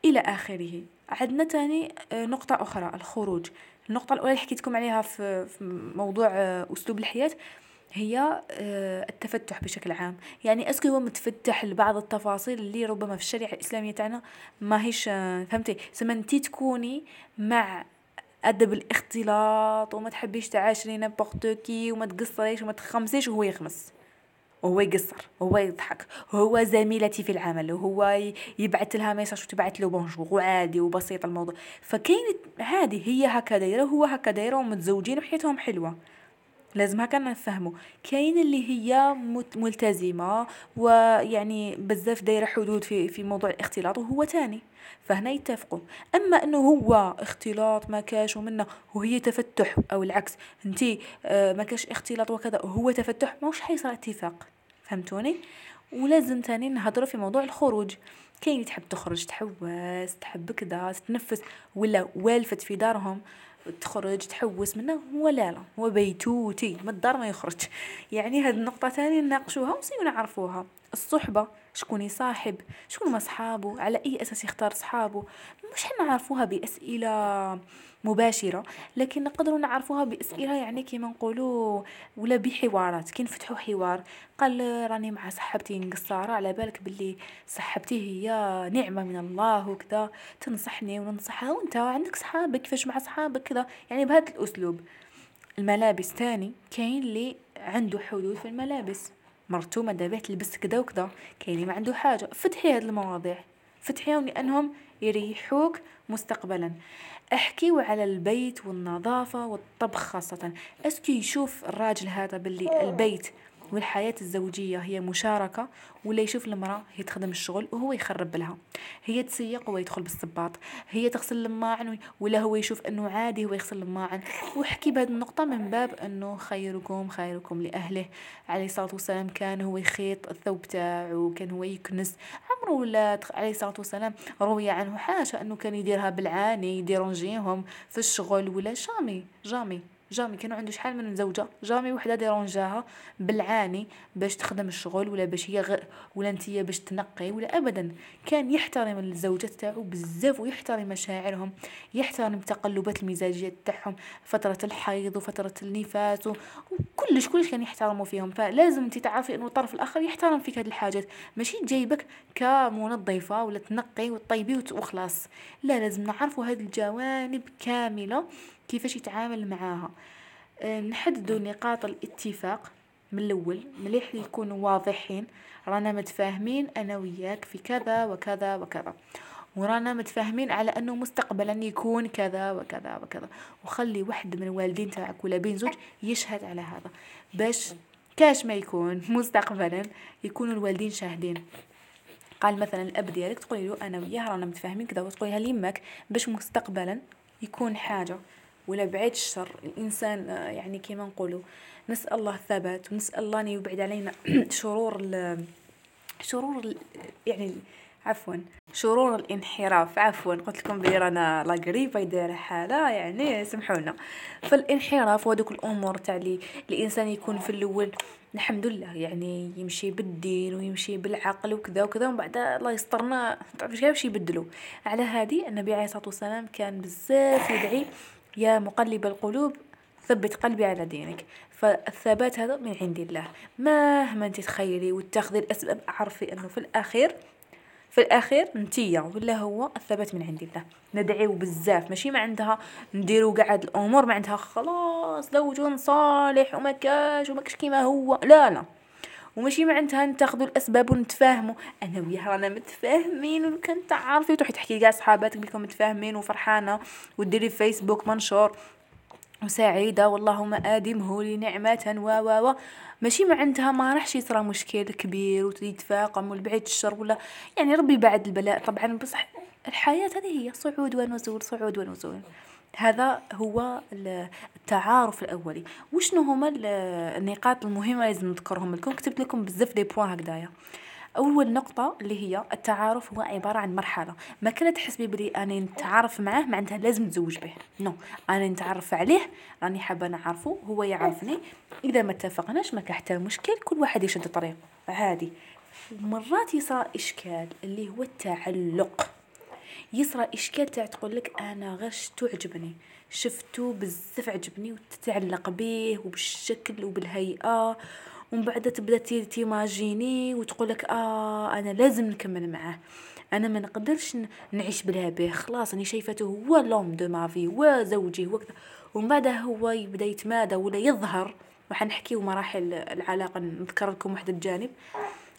إلى آخره. عندنا تاني آه، نقطة أخرى الخروج. النقطة الأولى اللي حكيتكم عليها في موضوع آه، أسلوب الحياة. هي آه، التفتح بشكل عام. يعني اسكو هو متفتح لبعض التفاصيل اللي ربما في الشريعة الإسلامية تاعنا ما هيش فهمتي؟ سمنتي تكوني مع ضد الاختلاط وما تحبيش تعاشري n'importe qui وما تقصريش وما تخمسيش وهو يخمس. وهو يقصر وهو يضحك هو زميلتي في العمل وهو يبعث لها message وتبعث له bonjour وعادي وبسيط الموضوع. فكاين هذه هي هكا دايره وهو هكا دايره ومتزوجين وحياتهم حلوة. لازم هكا نفهمو. كاين اللي هي ملتزمة ويعني بزاف دايرة حدود في في موضوع الاختلاط وهو تاني. فهنا يتفقوا أما إنه هو اختلاط ما كاش ومنه وهي تفتح أو العكس. انتي آه، ما كاش اختلاط وكذا وهو تفتح موش حيصير اتفاق. فهمتوني؟ ولازم تاني نهضروا في موضوع الخروج. كاين تحب تخرج تحوس تحب كذا تتنفس ولا والفت في دارهم. تخرج تحوس منه هو لا لا هو بيتوتي من الدار ما يخرج. يعني هاد النقطة تاني نناقشوها نعرفوها. الصحبة شكون يصاحب شكون ما صحابه على أي أساس يختار صحابه مش نعرفوها بأسئلة مباشرة لكن نقدروا نعرفوها بأسئلة يعني كيما نقولوا ولا بحوارات. كي نفتحوا حوار قال راني مع صاحبتي نقصارة على بالك باللي صاحبتي هي نعمة من الله وكذا تنصحني وننصحها وأنت عندك صحابك كيفاش مع صحابك كذا؟ يعني بهذا الأسلوب. الملابس تاني كاين اللي عنده حدود في الملابس. مرتو ما دابه تلبس كذا وكذا كاين ما عنده حاجة. فتحي هاد المواضيع. فتحيهم لأنهم يريحوك مستقبلا. احكيو على البيت والنظافة والطبخ خاصة. اسكو يشوف الراجل هذا باللي البيت والحياة الزوجية هي مشاركة ولا يشوف المرأة هي تخدم الشغل وهو يخرب لها. هي تسيق وهو يدخل بالصباط. هي تغسل الماعن ولا هو يشوف إنه عادي هو يغسل الماعن. وحكي بهذه النقطة من باب إنه خيركم خيركم لأهله. عليه الصلاة والسلام كان هو يخيط الثوب تاعو كان هو يكنس. عمره ولا عليه الصلاة والسلام روي عنه حاشا إنه كان يديرها بالعاني يديرونجيهم في الشغل ولا جامي جامي. جامي كانوا عنده شحال من زوجة؟ جامي وحدة ديرونجاها بالعاني باش تخدم الشغل ولا باش هي غ... ولا انتيا باش تنقي ولا ابدا. كان يحترم الزوجات تاعو بزاف ويحترم مشاعرهم يحترم تقلبات المزاجية تاعهم فترة الحيض وفترة النفاس وكلش كلش كان يحترموا فيهم. فلازم انت تعرفي انه الطرف الآخر يحترم فيك هذه الحاجات. ماشي جايبك كمنظفة ولا تنقي وتطيبي وخلاص. لا لازم نعرفوا هذه الجوانب كاملة كيفاش يتعامل معاها. آه، نحددوا نقاط الاتفاق من الأول مليح يكونوا واضحين. رانا متفاهمين أنا وياك في كذا وكذا وكذا. ورانا متفاهمين على أنه مستقبلا يكون كذا وكذا وكذا. وخلي واحد من الوالدين تاعك ولا بين زوج يشهد على هذا. باش كاش ما يكون مستقبلا يكونوا الوالدين شاهدين. قال مثلا الأب ديالك تقولي له أنا وياه رانا متفاهمين كذا وتقوليها ليماك باش مستقبلا يكون حاجة. ولا بعيد الشر. الإنسان آه، يعني كيما نقولوا نسأل الله الثبات ونسأل الله أن يبعد علينا شرور ال شرور ال يعني عفوا شرور الانحراف. عفوا قلت لكم بلي رانا لا دايره حالة يعني سمحونا فالانحراف ودوك الأمور تاع الإنسان يكون في الأول الحمد لله يعني يمشي بالدين ويمشي بالعقل وكذا وكذا ومن بعد الله يسترنا. تعرف كيفاش يبدلوا على هذه النبي عليه الصلاة والسلام كان بزاف يدعي يا مقلب القلوب ثبت قلبي على دينك فالثبات هذا من عند الله. مهما تخيلي وتاخذي الأسباب أعرفي أنه في الأخير في الأخير نتيا ولا هو الثبات من عند الله. ندعيو بزاف ماشي ما عندها نديرو قاعد الأمور ما عندها خلاص زوج صالح وما كاش وما كاش كيما هو. لا لا. وماشي معناتها نتاخذوا الأسباب ونتفاهموا. أنا وياه رانا متفاهمين وكان تعرفي وتروحي تحكي لكاع صحاباتك بكم متفاهمين وفرحانة. وديري فيسبوك منشور وسعيدة. واللهم ادمه لي نعمة. و و و. ماشي معناتها ما راحش يصرى مشكل كبير ويتفاقم والبعيد الشر ولا يعني ربي بعد البلاء طبعا. بصح الحياة هذه هي صعود ونزول صعود ونزول. هذا هو التعارف الأولي. وشنو هما النقاط المهمة لازم نذكرهم لكم؟ كتبت لكم بزاف دي بوان هكذايا. أول نقطة اللي هي التعارف هو عبارة عن مرحلة. ما كانت تحسبي بلي أنا نتعارف معاه معناتها لازم نتزوج به نو أنا نتعرف عليه راني حابة نعرفه هو يعرفني. إذا ما اتفقناش ما حتى مشكل كل واحد يشد طريقه. عادي مرات يصير إشكال اللي هو التعلق. يصرى إشكال تاع تقول لك أنا غير شفتو عجبني. شفتو بزاف عجبني وتتعلق به وبالشكل وبالهيئة. ومن بعد تبدأ تيماجيني وتقول لك آه أنا لازم نكمل معاه. أنا ما نقدرش نعيش بلا به خلاص راني شايفته هو l'homme de ma vie هو زوجي هو كذا. ومن بعد هو يبدأ يتمادى ولا يظهر. وحنحكيو مراحل العلاقة نذكر لكم واحد الجانب.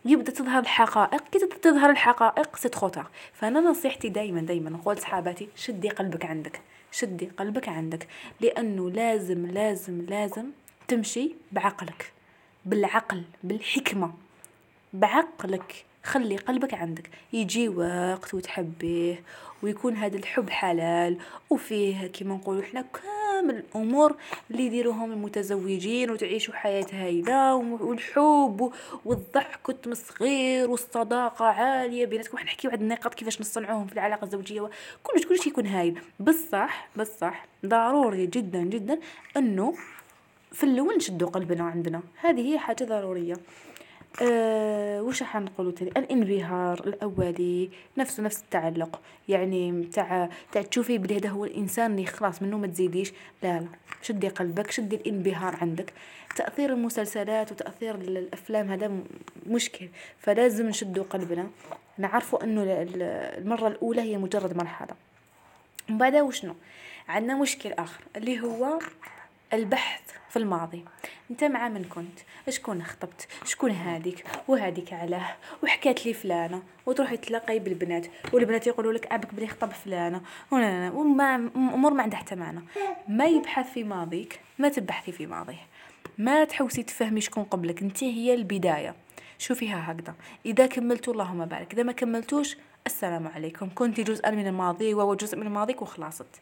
يبدأ تظهر الحقائق كي تظهر الحقائق c'est trop tard فأنا نصيحتي دائما دائما نقول صحاباتي شدي قلبك عندك. شدي قلبك عندك. لأنه لازم لازم لازم تمشي بعقلك. بالعقل بالحكمة. بعقلك. خلي قلبك عندك. يجي وقت وتحبيه ويكون هذا الحب حلال. وفيه كيما نقولوا حنا كامل الأمور اللي يديروهم المتزوجين وتعيشوا حياة هايلة والحب والضحك والتمسخير والصداقة عالية بيناتكم. حنحكي واحد النقاط كيفاش نصنعوهم في العلاقة الزوجية كلش كلش يكون هايل. بصح بصح ضروري جدا جدا أنه في الأول نشدوا قلبنا عندنا. هذه هي حاجة ضرورية. أه وش حنقولوا تاني الانبهار الأولي نفسه نفس التعلق. يعني تاع تاع تشوفي بلي هذا هو الإنسان اللي خلاص منه ما تزيديش. لا لا. شدي قلبك شدي الانبهار عندك. تأثير المسلسلات وتأثير الأفلام هذا مشكل. فلازم نشدوا قلبنا. نعرفوا إنه المرة الأولى هي مجرد مرحلة. من بعدها وشنو؟ عندنا مشكل آخر اللي هو البحث في الماضي. انت مع من كنت؟ شكون خطبت؟ شكون هاديك؟ وهاديك علاه؟ وحكات لي فلانة؟ وتروحي تلاقي بالبنات والبنات يقولوا لك أبك بلي خطب فلانة. وما أمور ما عندها حتى معنى ما يبحث في ماضيك ما تبحثي في ماضيه. ما تحوسي تفهمي شكون قبلك. انت هي البداية. شوفيها هكذا. إذا كملتوا اللهم بارك. إذا ما كملتوش السلام عليكم. كنت جزءا من الماضي وهو جزء من ماضيك وخلاصت.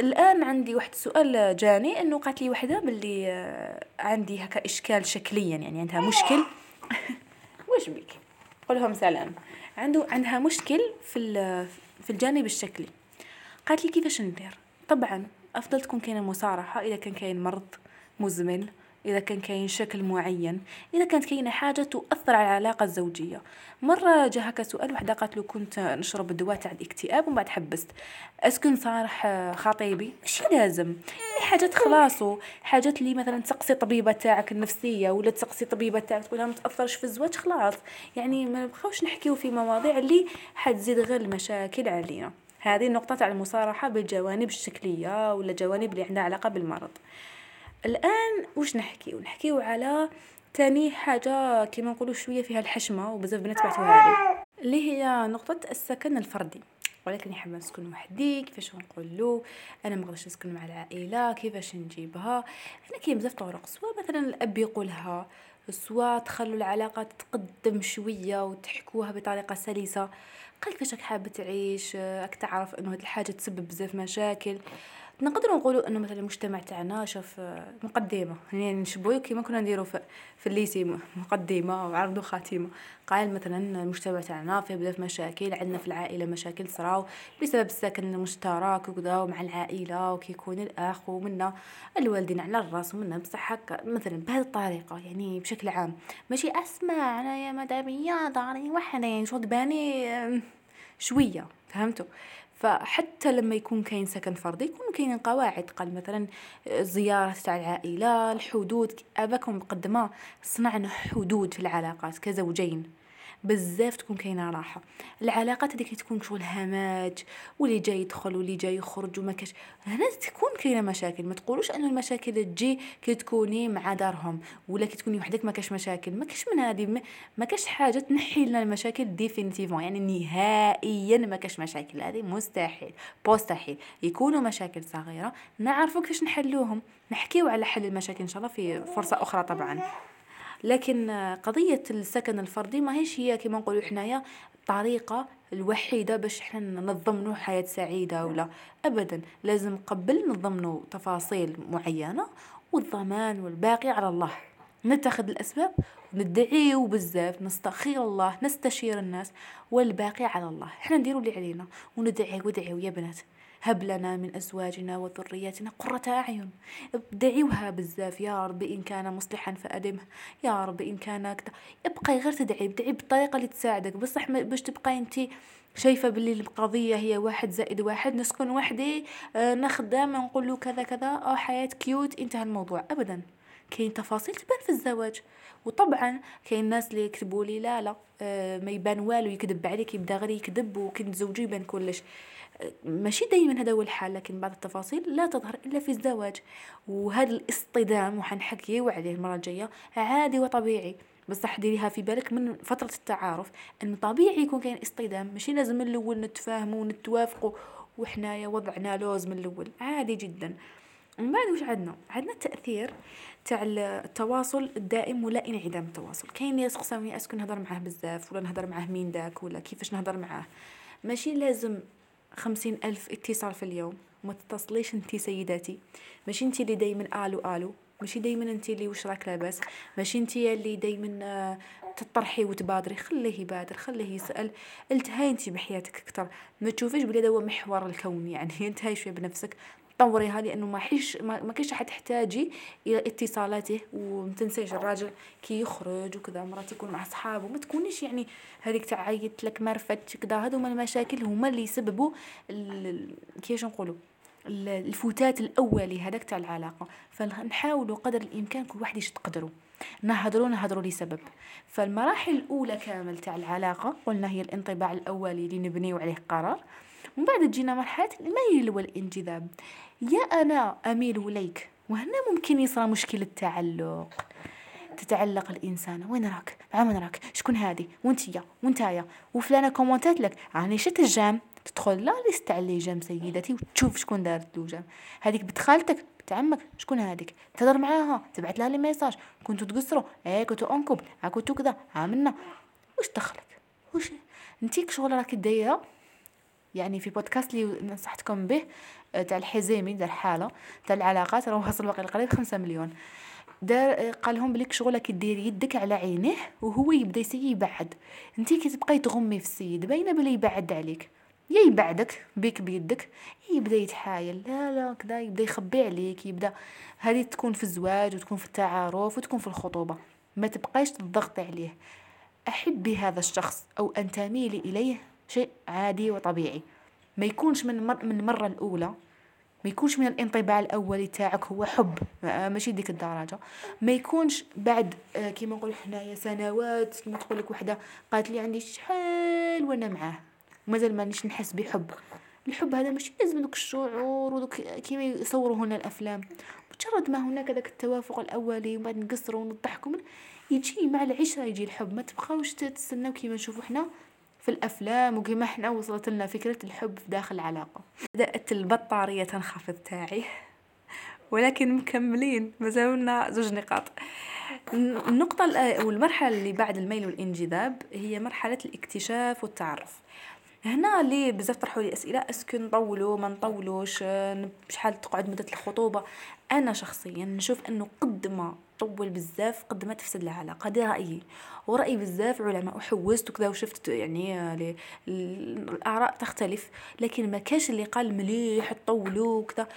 الآن عندي واحد السؤال جاني إنه قالت لي وحدة باللي آه، عندي هكا إشكال شكليا يعني عندها مشكل. واش بك؟ قولهم سلام. عنده عندها مشكل في في الجانب الشكلي. قالت لي كيفاش ندير؟ طبعا أفضل تكون كاينة مصارحه إذا كان كاين مرض مزمن. إذا كان كاين شكل معين إذا كانت كاينة حاجة تؤثر على العلاقة الزوجية. مرة جا هكا سؤال وحدة قالت له كنت نشرب الدواء تاع الاكتئاب ومن بعد حبست. أسكن صارح خطيبي؟ ماشي لازم؟ حاجات خلاصو حاجات اللي مثلا تسقسي طبيبة تاعك النفسية ولا تسقسي طبيبة تاعك تقولها ما تأثرش في الزواج خلاص. يعني ما نبقاوش نحكيو في مواضيع اللي حتزيد غير المشاكل علينا. هذه النقطة تاع المصارحة بالجوانب الشكلية ولا جوانب اللي عندها علاقة بالمرض. الآن واش نحكيو نحكيو على تاني حاجة كيما نقولوا شوية فيها الحشمة وبزاف بنات بعثوها لي. اللي هي نقطة السكن الفردي. ولكن حابة نسكن وحدي كيفاش نقولو أنا ما نقدرش نسكن مع العائلة كيفاش نجيبها؟ هنا كاين بزاف طرق. سواء مثلا الأب يقولها سواء تخلوا العلاقة تتقدم شوية وتحكوها بطريقة سلسة. قال كيفاش راك حابة تعيش؟ راك تعرف إنه هاد الحاجة تسبب بزاف مشاكل. نقدروا نقولوا إنه مثلا المجتمع تاعنا شوف مقدمة. يعني نشبهوا كيما كنا نديروا في, في الليسي مقدمة وعرض خاتمة. قال مثلا المجتمع تاعنا فيه بزاف مشاكل عندنا في العائلة مشاكل صراو بسبب السكن المشترك وكذا مع العائلة وكيكون الأخ ومنا الوالدين على الرأس ومنا بصح هكا مثلا بهذه الطريقة. يعني بشكل عام. ماشي أسمع أنا يا مداميه داري وحده يعني شغل باني شوية. فهمتوا؟ فحتى لما يكون كاين سكن فردي يكون كاين قواعد. قال مثلا زيارة تاع العائلة الحدود. أباكم مقدمة صنعنا حدود في العلاقات كزوجين. بزاف تكون كاينة راحة. العلاقات هذيك تكون شغل هماج واللي جاي يدخل واللي جاي يخرج وما كاش هنا تكون كاينة مشاكل. ما تقولوش ان المشاكل تجي كي تكوني مع دارهم ولا كي تكوني وحدك ما كاش مشاكل. ما كاش من هذه ما كاش حاجة تنحي لنا المشاكل définitivement يعني نهائيا ما كاش مشاكل. هذه مستحيل مستحيل. يكونوا مشاكل صغيرة نعرفوا كيفاش نحلوهم. نحكيو على حل المشاكل إن شاء الله في فرصة أخرى طبعا. لكن قضية السكن الفردي ماهيش هي كما نقولوا حنايا الطريقة الوحيدة باش حنا نضمنوا حياة سعيدة ولا. أبدا لازم قبل نضمنوا تفاصيل معينة والضمان والباقي على الله. نتخذ الأسباب وندعيو بزاف نستخير الله نستشير الناس والباقي على الله. حنا نديرو اللي علينا وندعي ودعيو يا بنات. هب لنا من أزواجنا وذرياتنا قرة أعين. ادعيوها بزاف يا رب إن كان مصلحا فأدمه. يا رب إن كان كذا ابقي غير تدعي ادعي بالطريقة اللي تساعدك. بصح باش تبقاي أنت شايفة باللي القضية هي واحد زائد واحد نسكن وحدي آه نخدم نقول له كذا كذا. أو حياة كيوت انتهى الموضوع. أبدا. كاين تفاصيل تبان في الزواج. وطبعا كاين الناس اللي يكتبوا لي لا لا آه ما يبان والو يكذب عليك يبدا غير يكذب وكنت زوجي يبان كلش. ماشي دائما هذا هو الحال لكن بعض التفاصيل لا تظهر إلا في الزواج. وهذا الاصطدام وحنحكيو عليه المرة الجاية عادي وطبيعي. بصح ديريها في بالك من فترة التعارف إن طبيعي يكون كاين اصطدام. ماشي لازم من الأول نتفاهموا ونتوافقوا وحنايا وضعنا لوز من الأول. عادي جدا. من بعد واش عندنا عندنا التاثير تاع التواصل الدائم ولا انعدام التواصل. كاين اللي يسقسوني اسكو نهضر معاه بزاف ولا نهضر معاه مين داك ولا كيفاش نهضر معاه. ماشي لازم خمسين ألف اتصال في اليوم ما تتصليش انتي سيداتي. ماشي انتي اللي دايما allô allô ماشي دايما انتي اللي وش راك لاباس. ماشي انتي اللي دايما آه، تطرحي وتبادري. خليه يبادر خليه يسأل. التهاي انتي بحياتك أكثر. ما تشوفيش بلي هو محور الكون يعني. التهي شوية بنفسك. طوريها لأنه ما حيش ما كاينش حتحتاجي إلى اتصالاته وما تنسيش الراجل كي يخرج وكذا مرات يكون مع صحابه ما تكونيش يعني هذيك تاع عيط لك ما رفدتش كذا. هذو هما المشاكل هما اللي يسببوا كيفاش نقولوا؟ الفتات الأولي هذاك تاع العلاقة. فنحاولوا قدر الإمكان كل واحد يش تقدروا نهضروا نهضروا لسبب. فالمراحل الأولى كامل تاع العلاقة قلنا هي الانطباع الأولي اللي نبنيو عليه قرار. ومن بعد تجينا مرحلة الميل والانجذاب. يا أنا أميل إليك وهنا ممكن يصرى مشكلة تعلق. تتعلق الانسانه وين راك؟ مع من راك؟ شكون هادي وانتيا وانتايا وفلانة كومونتات لك راني شفت ال j'aime. تدخل la liste على j'aime سيدتي وتشوف شكون دارت له j'aime. هذيك بنت خالتك بنت عمك شكون هذيك؟ تهضر معاها تبعت لها les messages كنتو تقصروا؟ إيه كنتو en couple. ها كنتو كذا. عملنا واش دخلك؟ واش؟ انتي شغل راكي دايره يعني في بودكاست اللي نصحتكم به تاع الحزيمي دار حاله تاع العلاقات راه وصل باقي القريب خمسة مليون. دار قال لهم بليك شغلك ديري يدك على عينيه وهو يبدأ يبعد. انت كي تبقاي تغمي في السيد باينة بلي يبعد عليك. يا يبعدك بيك بيدك يبدأ يتحايل. لا لا كذا يبدأ يخبي عليك يبدأ هذه تكون في الزواج وتكون في التعارف وتكون في الخطوبة. ما تبقايش تضغطي عليه. أحبي هذا الشخص أو ان تميلي إليه شيء عادي وطبيعي. ما يكونش من مر من المره الأولى ما يكونش من الانطباع الأولي تاعك هو حب ماشي ديك الدرجة. ما يكونش بعد آه، كيما نقول حنايا سنوات كيما تقول لك وحدة قالت لي عندي شحال وأنا معاه. مازال مانيش نحس بحب. الحب هذا ماشي لازم دوك الشعور ودوك كيما يصوروا هنا الأفلام. مجرد ما هناك داك التوافق الأولي وبعد نقصروا ونضحكوا يجي مع العشرة يجي الحب. ما تبقاوش تستناو كيما نشوفوا حنا. في الأفلام وكما إحنا وصلت لنا فكرة الحب في داخل العلاقة. بدأت البطارية تنخفض تاعي ولكن مكملين مازالنا زوج نقاط. النقطة أو المرحلة اللي بعد الميل والانجذاب هي مرحلة الاكتشاف والتعرف. هنا لي بزاف طرحوا لي أسئلة أسكو نطولوا ما نطولوش شحال تقعد مدة الخطوبة؟ أنا شخصيا نشوف أنه قد ما طول بزاف قد ما تفسد العلاقة هذا رأيي. وراي بزاف علماء وحوست وكذا وشفت يعني الآراء تختلف لكن ما كاش اللي قال مليح طولوا وكذا.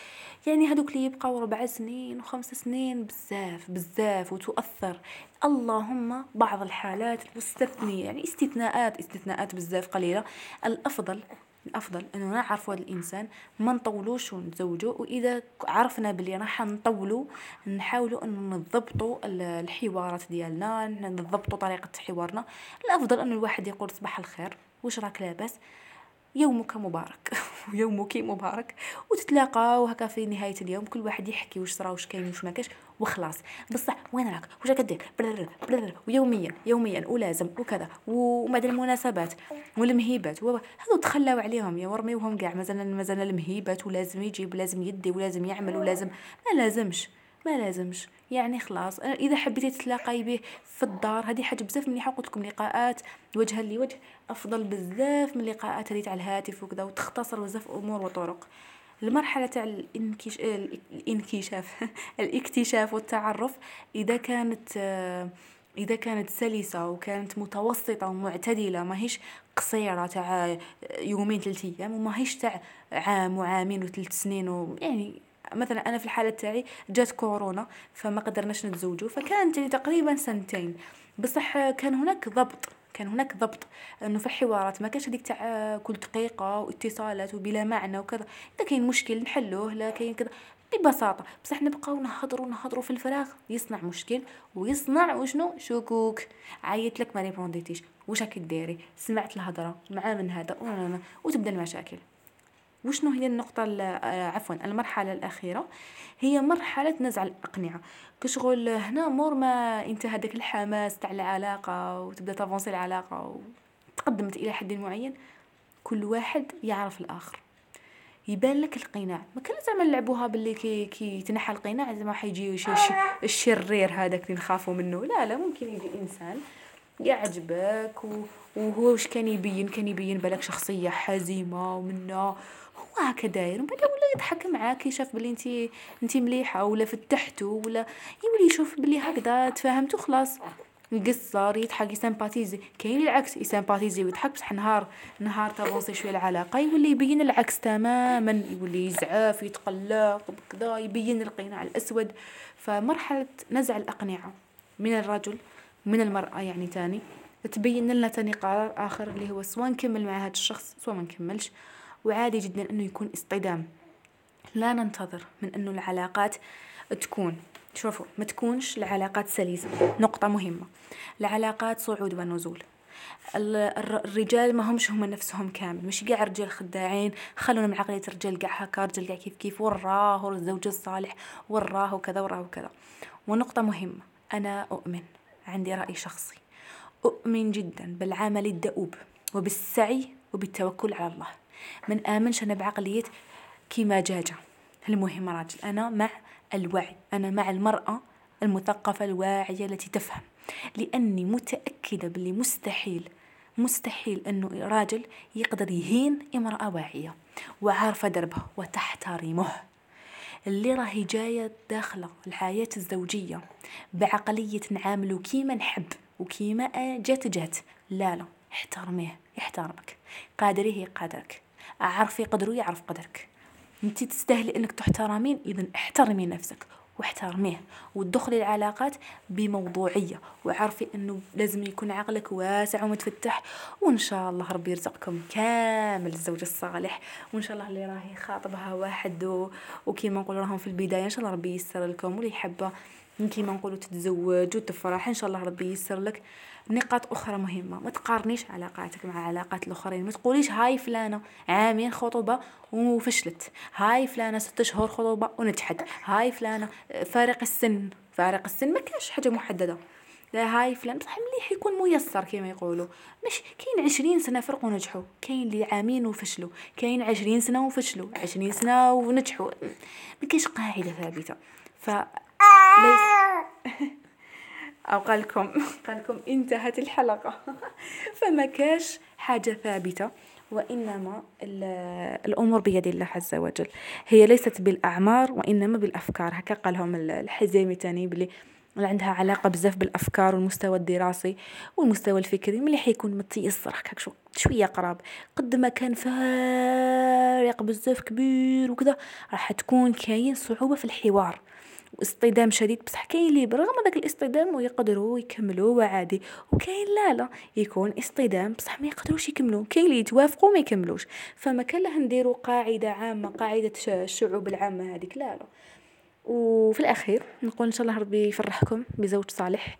يعني هذوك اللي يبقاو ربع سنين وخمس سنين بزاف بزاف وتؤثر. اللهم بعض الحالات المستثنية يعني استثناءات استثناءات بزاف قليلة. الأفضل الأفضل أنه نعرفوا هذا الإنسان ما نطولوش ونتزوجوا وإذا عرفنا بلي راح نطولوا نحاولوا أنه نضبطوا الحوارات ديالنا نضبطوا طريقة حوارنا. الأفضل أنه الواحد يقول صباح الخير واش راك لاباس؟ يومك مبارك. ويومك مبارك. وتتلاقاو هكا في نهاية اليوم كل واحد يحكي واش صرا واش كاين واش ما كاش وخلاص. بصح وين راك واش راك دير؟ ويوميا يوميا ولازم وكذا. ومع المناسبات والمهيبات. هذو تخلاو عليهم يا ورميوهم كاع. مازال مازال المهيبات ولازم يجيب ولازم يدي ولازم يعمل ولازم. ما لازمش. ما لازمش. يعني خلاص إذا حبيتي تتلاقاي به في الدار هذه حاجة بزاف مليحة قلت لكم لقاءات وجها لوجه أفضل بزاف من اللقاءات هذه تاع الهاتف وكذا وتختصر بزاف أمور وطرق. المرحلة تاع الانكش... الانكشاف الاكتشاف والتعرف إذا كانت إذا كانت سلسة وكانت متوسطة ومعتدلة ماهيش قصيرة تاع يومين ثلاث أيام وماهيش تاع عام وعامين وثلاث سنين ويعني مثلا أنا في الحالة تاعي جات كورونا فما قدرناش نتزوجوا فكانت يعني تقريبا سنتين. بصح كان هناك ضبط كان هناك ضبط إنه في الحوارات ما كانش هذيك تاع كل دقيقة واتصالات وبلا معنى وكذا. إذا كاين مشكل نحلوه لا كاين كذا. ببساطة بصح نبقاو نهضروا نهضروا في الفراغ. يصنع مشكل ويصنع وشنو؟ شكوك. عيط لك ما ريبونديتيش. واش راكي ديري؟ سمعت الهضرة مع من هذا. وتبدأ المشاكل. وشنو هي النقطة آه، عفوا المرحلة الأخيرة؟ هي مرحلة نزع الأقنعة. كشغل هنا مور ما انتهى داك الحماس تاع العلاقة وتبدأ ت avancer العلاقة وتقدمت إلى حد معين كل واحد يعرف الآخر. يبان لك القناع. ما كان زعما نلعبوها باللي كي كي تنحى القناع زعما حيجي شي الشرير هذاك اللي نخافوا منه. لا لا ممكن يجي إنسان يعجبك وهو واش كان يبين؟ كان يبين بالك شخصية حزيمه ومنا هو هكا داير من بعد ولا يضحك معاك يشاف بلي انت انت مليحة ولا فتحتو ولا يولي يشوف بلي هكذا تفاهمتو خلاص. يقصر يضحك يسامباتيزي كاين العكس يسامباتيزي ويضحك بصح نهار نهار تافونسي شوية العلاقة يولي يبين العكس تماما. يولي يزعف يتقلق بكذا يبين القناع الأسود. فمرحلة نزع الأقنعة من الرجل من المرأة يعني تاني. تبين لنا تاني قرار آخر اللي هو سواء نكمل مع هذا الشخص سواء ما نكملش. وعادي جدا إنه يكون اصطدام. لا ننتظر من إنه العلاقات تكون. شوفوا ما تكونش العلاقات سلسة نقطة مهمة. العلاقات صعود ونزول. الرجال ما همش هم نفسهم كامل. مش قاع رجال خداعين. خلونا من عقلية الرجال قاع هكا رجال قاع كيف كيف. وراه الزوج الصالح. وراه وكذا وراه وكذا. ونقطة مهمة. أنا أؤمن. عندي رأي شخصي. أؤمن جدا بالعمل الدؤوب وبالسعي وبالتوكل على الله. من آمنش أنا بعقلية كيما جاجة. المهم راجل أنا مع الوعي أنا مع المرأة المثقفة الواعية التي تفهم. لأني متأكدة باللي مستحيل مستحيل أنه راجل يقدر يهين امرأة واعية وعارفة دربها وتحترمه. اللي راهي جاية داخلة الحياة الزوجية بعقلية نعاملو كيما نحب وكيما جات جات. لا لا احترميه يحترمك. قادريه يقدرك عرفي قدرو يعرف قدرك انت تستاهلي انك تحترمين اذا احترمي نفسك واحترميه وتدخلي العلاقات بموضوعية وعرفي إنه لازم يكون عقلك واسع ومتفتح وإن شاء الله ربي يرزقكم كامل الزوج الصالح وإن شاء الله اللي راهي خاطبها واحد. وكيما نقول راهم في البداية إن شاء الله ربي يسر لكم واللي يحبه كيما نقولوا تتزوج وتفرح إن شاء الله ربي يسر لك نقاط أخرى مهمة. ما تقارنيش علاقاتك مع علاقات الآخرين. ما تقوليش هاي فلانة عامين خطوبة وفشلت. هاي فلانة ست شهور خطوبة ونجحت. هاي فلانة فارق السن. فارق السن ما كانش حاجة محددة. لا هاي فلان بصح مليح يكون ميسر كما يقولوا. مش كاين عشرين سنة فرق ونجحوا. كاين اللي عامين وفشلوا. كاين عشرين سنة وفشلوا. عشرين سنة ونجحوا. ما كاينش قاعدة ثابتة. ف ليس أو قال لكم قال لكم انتهت الحلقة. فما كاش حاجة ثابتة وإنما الأمور بيد الله عز وجل. هي ليست بالأعمار وإنما بالأفكار. هكا قالهم الحزيمي تاني بلي عندها علاقة بزاف بالأفكار والمستوى الدراسي والمستوى الفكري. ملي حيكون متيسر هكاك شوية قراب. قد ما كان فارق بزاف كبير وكذا راح تكون كاين صعوبة في الحوار. واصطدام شديد. بصح كاين اللي برغم هذاك الاصطدام ويقدروا يكملوا وعادي وكاين لا لا يكون اصطدام بصح ما يقدروش يكملوا. كاين اللي يتوافقوا ما يكملوش. فما كان له نديروا قاعدة عامة قاعدة الشعوب العامة هذيك لا لا. وفي الأخير نقول إن شاء الله ربي يفرحكم بزوج صالح.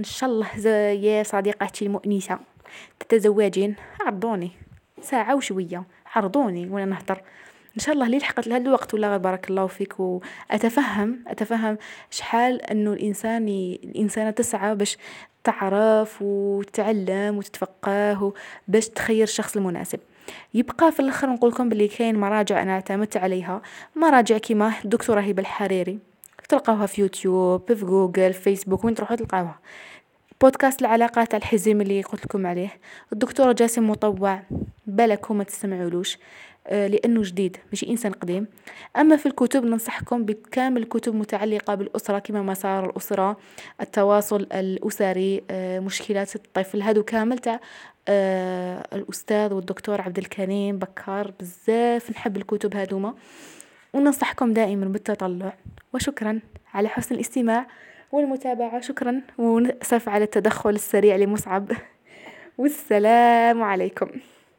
إن شاء الله يا صديقاتي المؤنسة تتزوجين عرضوني. ساعة وشوية عرضوني وأنا نهضر. إن شاء الله لي لحقت لهذا الوقت. ولا بارك الله فيك. وأتفهم أتفهم شحال إنه الإنسان الإنسانة تسعى باش تعرف وتتعلم وتتفقه باش تخير الشخص المناسب. يبقى في الآخر نقول لكم بلي كاين مراجع أنا اعتمدت عليها. مراجع كيما الدكتوره هبه الحريري تلقاوها في يوتيوب في جوجل في فيسبوك وين تروحوا تلقاوها. بودكاست العلاقات الحزم اللي قلت لكم عليه. الدكتورة جاسم مطوع بالك ما تسمعولوش لأنه جديد مش إنسان قديم. أما في الكتب ننصحكم بكامل الكتب متعلقة بالأسرة كما مسار الأسرة التواصل الأسري آه، مشكلات الطفل هادو كامل تاع آه، الأستاذ والدكتور عبد الكريم بكار بزاف نحب الكتب هادوما. وننصحكم دائما بالتطلع. وشكرا على حسن الاستماع والمتابعة. شكرا ونأسف على التدخل السريع لمصعب. والسلام عليكم.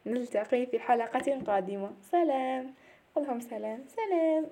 نلتقي في حلقة قادمة. سلام. اللهم سلام. سلام.